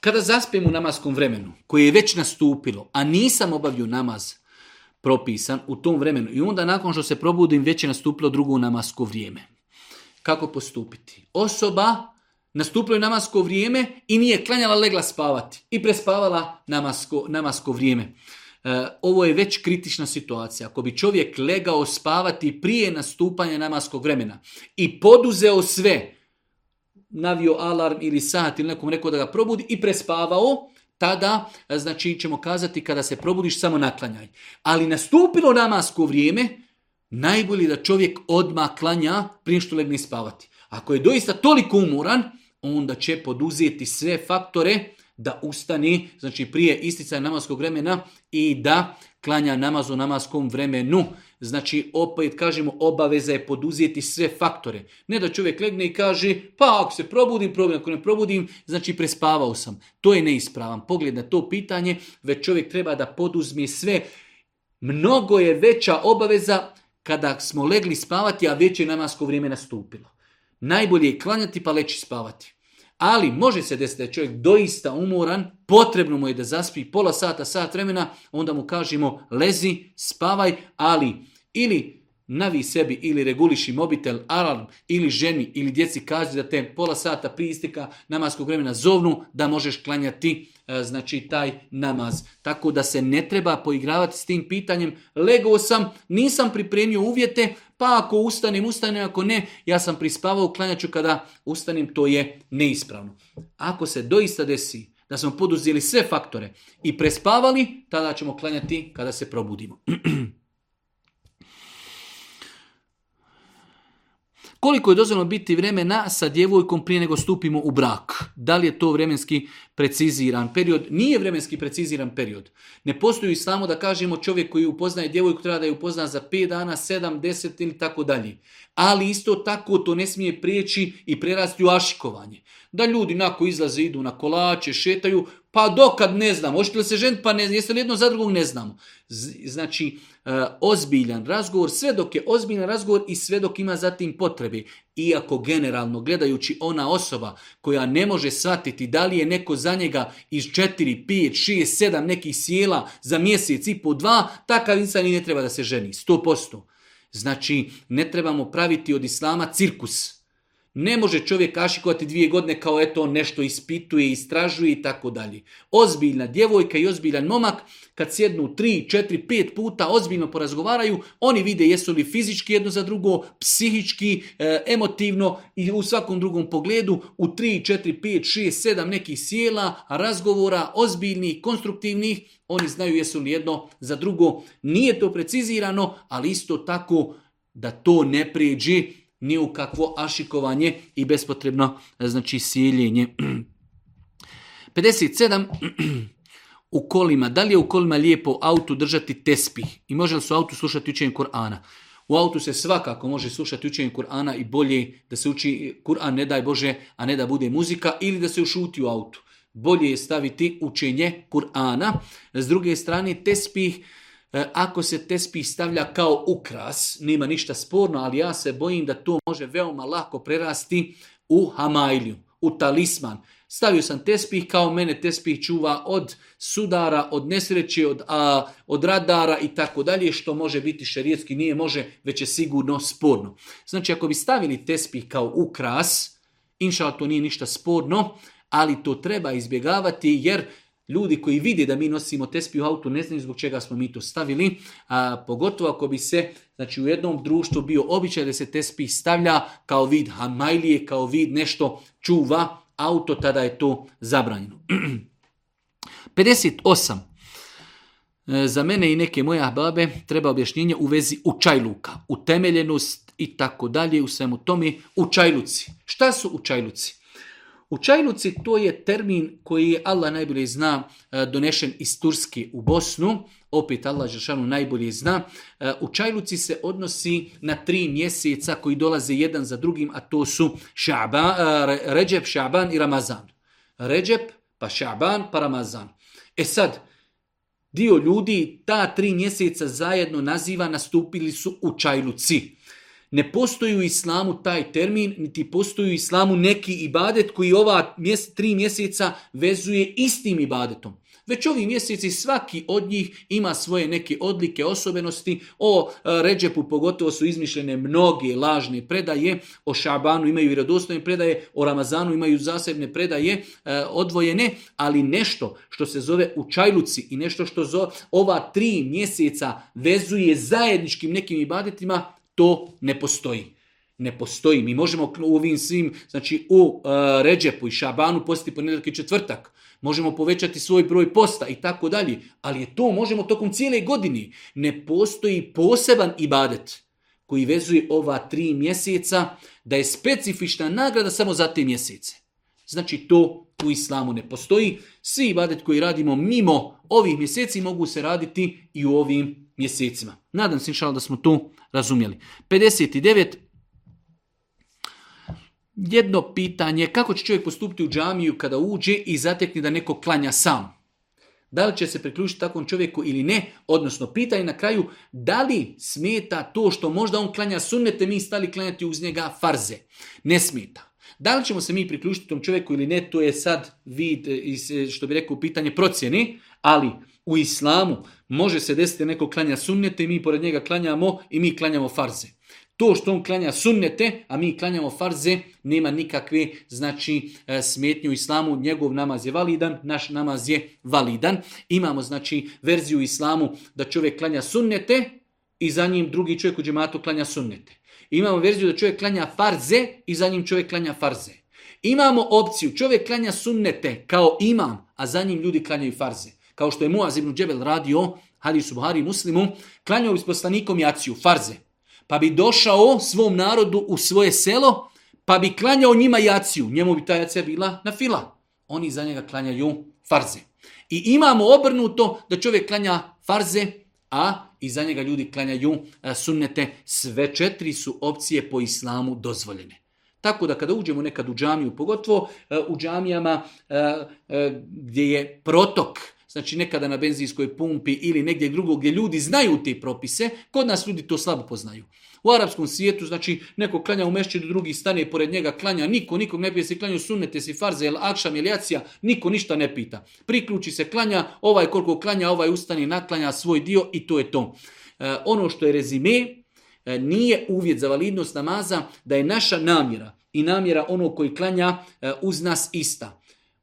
Kada zaspijem u namaskom vremenu, koje je već nastupilo, a nisam obavio namaz propisan u tom vremenu i onda nakon što se probudim već je nastupilo drugo namasko vrijeme. Kako postupiti? Osoba nastupila je namasko vrijeme i nije klanjala legla spavati i prespavala namasko, namasko vrijeme. E, ovo je već kritična situacija. Ako bi čovjek legao spavati prije nastupanja namaskog vremena i poduzeo sve navio alarm ili sat ili nekom rekao da ga probudi i prespavao, tada e, znači ćemo kazati kada se probudiš samo naklanjaj. Ali nastupilo namasko vrijeme, najbolje da čovjek odmah klanja prije što legne spavati. Ako je doista toliko umoran, onda će poduzeti sve faktore da ustani, znači prije isticanja namaskog vremena i da klanja namazu u namaskom vremenu. Znači, opet kažemo, obaveza je poduzeti sve faktore. Ne da čovjek legne i kaže, pa ako se probudim, probudim, ako ne probudim, znači prespavao sam. To je neispravan pogled na to pitanje, već čovjek treba da poduzme sve. Mnogo je veća obaveza kada smo legli spavati, a već je namasko vrijeme nastupilo. Najbolje je klanjati pa leći spavati. Ali može se desiti da je čovjek doista umoran, potrebno mu je da zaspi pola sata, sat vremena, onda mu kažemo lezi, spavaj, ali ili navi sebi ili reguliši mobitel, alarm ili ženi ili djeci kaži da te pola sata prije isteka namaskog vremena zovnu da možeš klanjati e, znači taj namaz. Tako da se ne treba poigravati s tim pitanjem. Legao sam, nisam pripremio uvjete, pa ako ustanem, ustanem, ako ne, ja sam prispavao, klanjaću kada ustanem, to je neispravno. Ako se doista desi da smo poduzeli sve faktore i prespavali, tada ćemo klanjati kada se probudimo. Koliko je dozvoljeno biti vremena sa djevojkom prije nego stupimo u brak? Da li je to vremenski preciziran period? Nije vremenski preciziran period. Ne postoji samo da kažemo čovjek koji upoznaje djevojku treba da je upozna za 5 dana, 7, 10 ili tako dalje. Ali isto tako to ne smije prijeći i prerasti u ašikovanje. Da ljudi nako izlaze, idu na kolače, šetaju, pa dokad ne znamo. Hoćete li se ženiti? Pa ne, jeste li jedno za drugog? Ne znamo. Znači, e, ozbiljan razgovor, sve dok je ozbiljan razgovor i sve dok ima zatim potrebe. Iako generalno gledajući ona osoba koja ne može shvatiti da li je neko za njega iz 4, 5, 6, 7 nekih sjela za mjesec i po dva, takav insan i ne treba da se ženi. 100%. Znači, ne trebamo praviti od islama cirkus. Ne može čovjek kašikovati dvije godine kao eto nešto ispituje, istražuje i tako dalje. Ozbiljna djevojka i ozbiljan momak kad sjednu tri, četiri, pet puta ozbiljno porazgovaraju, oni vide jesu li fizički jedno za drugo, psihički, e, emotivno i u svakom drugom pogledu u tri, četiri, pet, šest, sedam nekih sjela, razgovora, ozbiljnih, konstruktivnih, oni znaju jesu li jedno za drugo. Nije to precizirano, ali isto tako da to ne prijeđi ni u kakvo ašikovanje i bespotrebno znači siljenje. 57. U kolima. Da li je u kolima lijepo autu držati tespih? I može li se u autu slušati učenje Kur'ana? U autu se svakako može slušati učenje Kur'ana i bolje da se uči Kur'an, ne daj Bože, a ne da bude muzika ili da se ušuti u autu. Bolje je staviti učenje Kur'ana. S druge strane, tespih E, ako se tespih stavlja kao ukras, nema ništa sporno, ali ja se bojim da to može veoma lako prerasti u hamajlju, u talisman. Stavio sam tespih kao mene tespih čuva od sudara, od nesreće, od, a, od radara i tako dalje, što može biti šerijetski, nije može, već je sigurno sporno. Znači, ako bi stavili tespih kao ukras, inša to nije ništa sporno, ali to treba izbjegavati jer Ljudi koji vide da mi nosimo tespi u autu ne znaju zbog čega smo mi to stavili, a, pogotovo ako bi se znači, u jednom društvu bio običaj da se tespi stavlja kao vid hamajlije, kao vid nešto čuva auto, tada je to zabranjeno. 58. E, za mene i neke moje babe treba objašnjenje u vezi u u utemeljenost i tako dalje u svemu tome. čajluci. Šta su u čajluci? U Čajluci to je termin koji je Allah najbolje zna e, donešen iz Turski u Bosnu. Opet Allah Žešanu najbolje zna. E, u Čajluci se odnosi na tri mjeseca koji dolaze jedan za drugim, a to su šaba, e, Ređep, Šaban i Ramazan. Ređep, pa Šaban, pa Ramazan. E sad, dio ljudi ta tri mjeseca zajedno naziva nastupili su u Čajluci. Ne postoji u islamu taj termin, niti postoji u islamu neki ibadet koji ova mjese, tri mjeseca vezuje istim ibadetom. Već ovi mjeseci svaki od njih ima svoje neke odlike, osobenosti. O e, Ređepu pogotovo su izmišljene mnoge lažne predaje, o Šabanu imaju vjerodostojne predaje, o Ramazanu imaju zasebne predaje, e, odvojene, ali nešto što se zove u Čajluci i nešto što zove ova tri mjeseca vezuje zajedničkim nekim ibadetima, to ne postoji. Ne postoji. Mi možemo u ovim svim, znači u e, Ređepu i Šabanu postiti ponedjeljak i četvrtak. Možemo povećati svoj broj posta i tako dalje. Ali je to možemo tokom cijele godine. Ne postoji poseban ibadet koji vezuje ova tri mjeseca da je specifična nagrada samo za te mjesece. Znači to u islamu ne postoji. Svi ibadet koji radimo mimo ovih mjeseci mogu se raditi i u ovim mjesecima. Nadam se da smo tu razumjeli. 59. Jedno pitanje, kako će čovjek postupiti u džamiju kada uđe i zatekne da neko klanja sam? Da li će se priključiti takvom čovjeku ili ne? Odnosno, pitanje na kraju, da li smeta to što možda on klanja sunnete, mi stali klanjati uz njega farze? Ne smeta. Da li ćemo se mi priključiti tom čovjeku ili ne, to je sad vid, eh, eh, što bi rekao, pitanje procjene, ali u islamu može se desiti neko klanja sunnete i mi pored njega klanjamo i mi klanjamo farze. To što on klanja sunnete, a mi klanjamo farze, nema nikakve znači e, smetnje u islamu. Njegov namaz je validan, naš namaz je validan. Imamo znači verziju u islamu da čovjek klanja sunnete i za njim drugi čovjek u džematu klanja sunnete. Imamo verziju da čovjek klanja farze i za njim čovjek klanja farze. Imamo opciju, čovjek klanja sunnete kao imam, a za njim ljudi klanjaju farze kao što je Muaz ibn Džebel radio, hadisu Buhari muslimu, klanjao bi s poslanikom jaciju, farze. Pa bi došao svom narodu u svoje selo, pa bi klanjao njima jaciju. Njemu bi ta jacija bila na fila. Oni za njega klanjaju farze. I imamo obrnuto da čovjek klanja farze, a iza njega ljudi klanjaju e, sunnete. Sve četiri su opcije po islamu dozvoljene. Tako da kada uđemo nekad u džamiju, pogotovo e, u džamijama e, gdje je protok znači nekada na benzinskoj pumpi ili negdje drugo gdje ljudi znaju te propise, kod nas ljudi to slabo poznaju. U arapskom svijetu, znači, neko klanja u mešću drugi stane pored njega, klanja niko, nikog ne pije, se klanju sunete si farze, jel akšam, jel niko ništa ne pita. Priključi se, klanja, ovaj koliko klanja, ovaj ustani, naklanja svoj dio i to je to. E, ono što je rezime, e, nije uvjet za validnost namaza da je naša namjera i namjera onog koji klanja e, uz nas ista.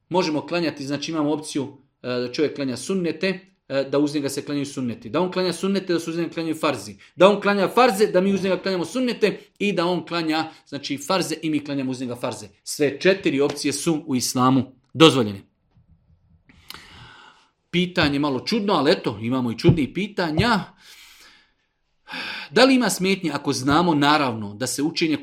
Možemo klanjati, znači imamo opciju E, da čovjek klanja sunnete, e, da uz njega se klanjaju sunnete. Da on klanja sunnete, da se uz njega klanjaju farzi. Da on klanja farze, da mi uz njega klanjamo sunnete i da on klanja znači farze i mi klanjamo uz njega farze. Sve četiri opcije su u islamu dozvoljene. Pitanje malo čudno, ali eto, imamo i čudnih pitanja. Da li ima smetnje ako znamo naravno da se učenje, e,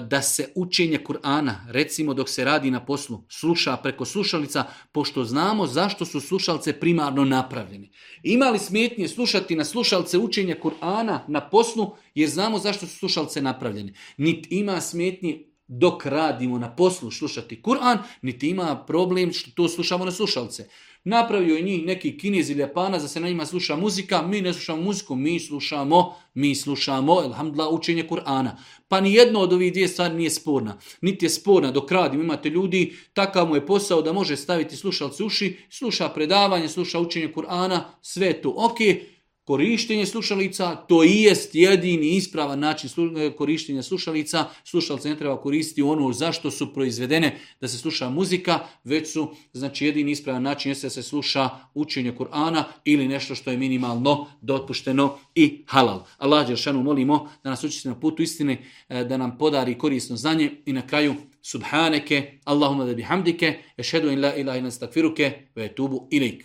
da se učenje Kur'ana, recimo dok se radi na poslu, sluša preko slušalica, pošto znamo zašto su slušalce primarno napravljene. Ima li smetnje slušati na slušalce učenje Kur'ana na poslu, jer znamo zašto su slušalce napravljene. Niti ima smetnje dok radimo na poslu slušati Kur'an, niti ima problem što to slušamo na slušalce. Napravio je njih neki kinez ili japana da se na njima sluša muzika, mi ne slušamo muziku, mi slušamo, mi slušamo, elhamdla, učenje Kur'ana. Pa ni jedno od ovih dvije stvari nije sporna. Niti je sporna dok radim, imate ljudi, takav mu je posao da može staviti slušalci uši, sluša predavanje, sluša učenje Kur'ana, sve to ok, Korištenje slušalica, to i jest jedini ispravan način e, korištenja slušalica. Slušalice ne treba koristiti ono zašto su proizvedene da se sluša muzika, već su znači, jedini ispravan način jeste da se sluša učenje Kur'ana ili nešto što je minimalno dopušteno i halal. Allah Đeršanu molimo da nas učiti na putu istine, e, da nam podari korisno znanje i na kraju subhaneke, Allahumma da hamdike, ešhedu in la ilaha in ve tubu ilik.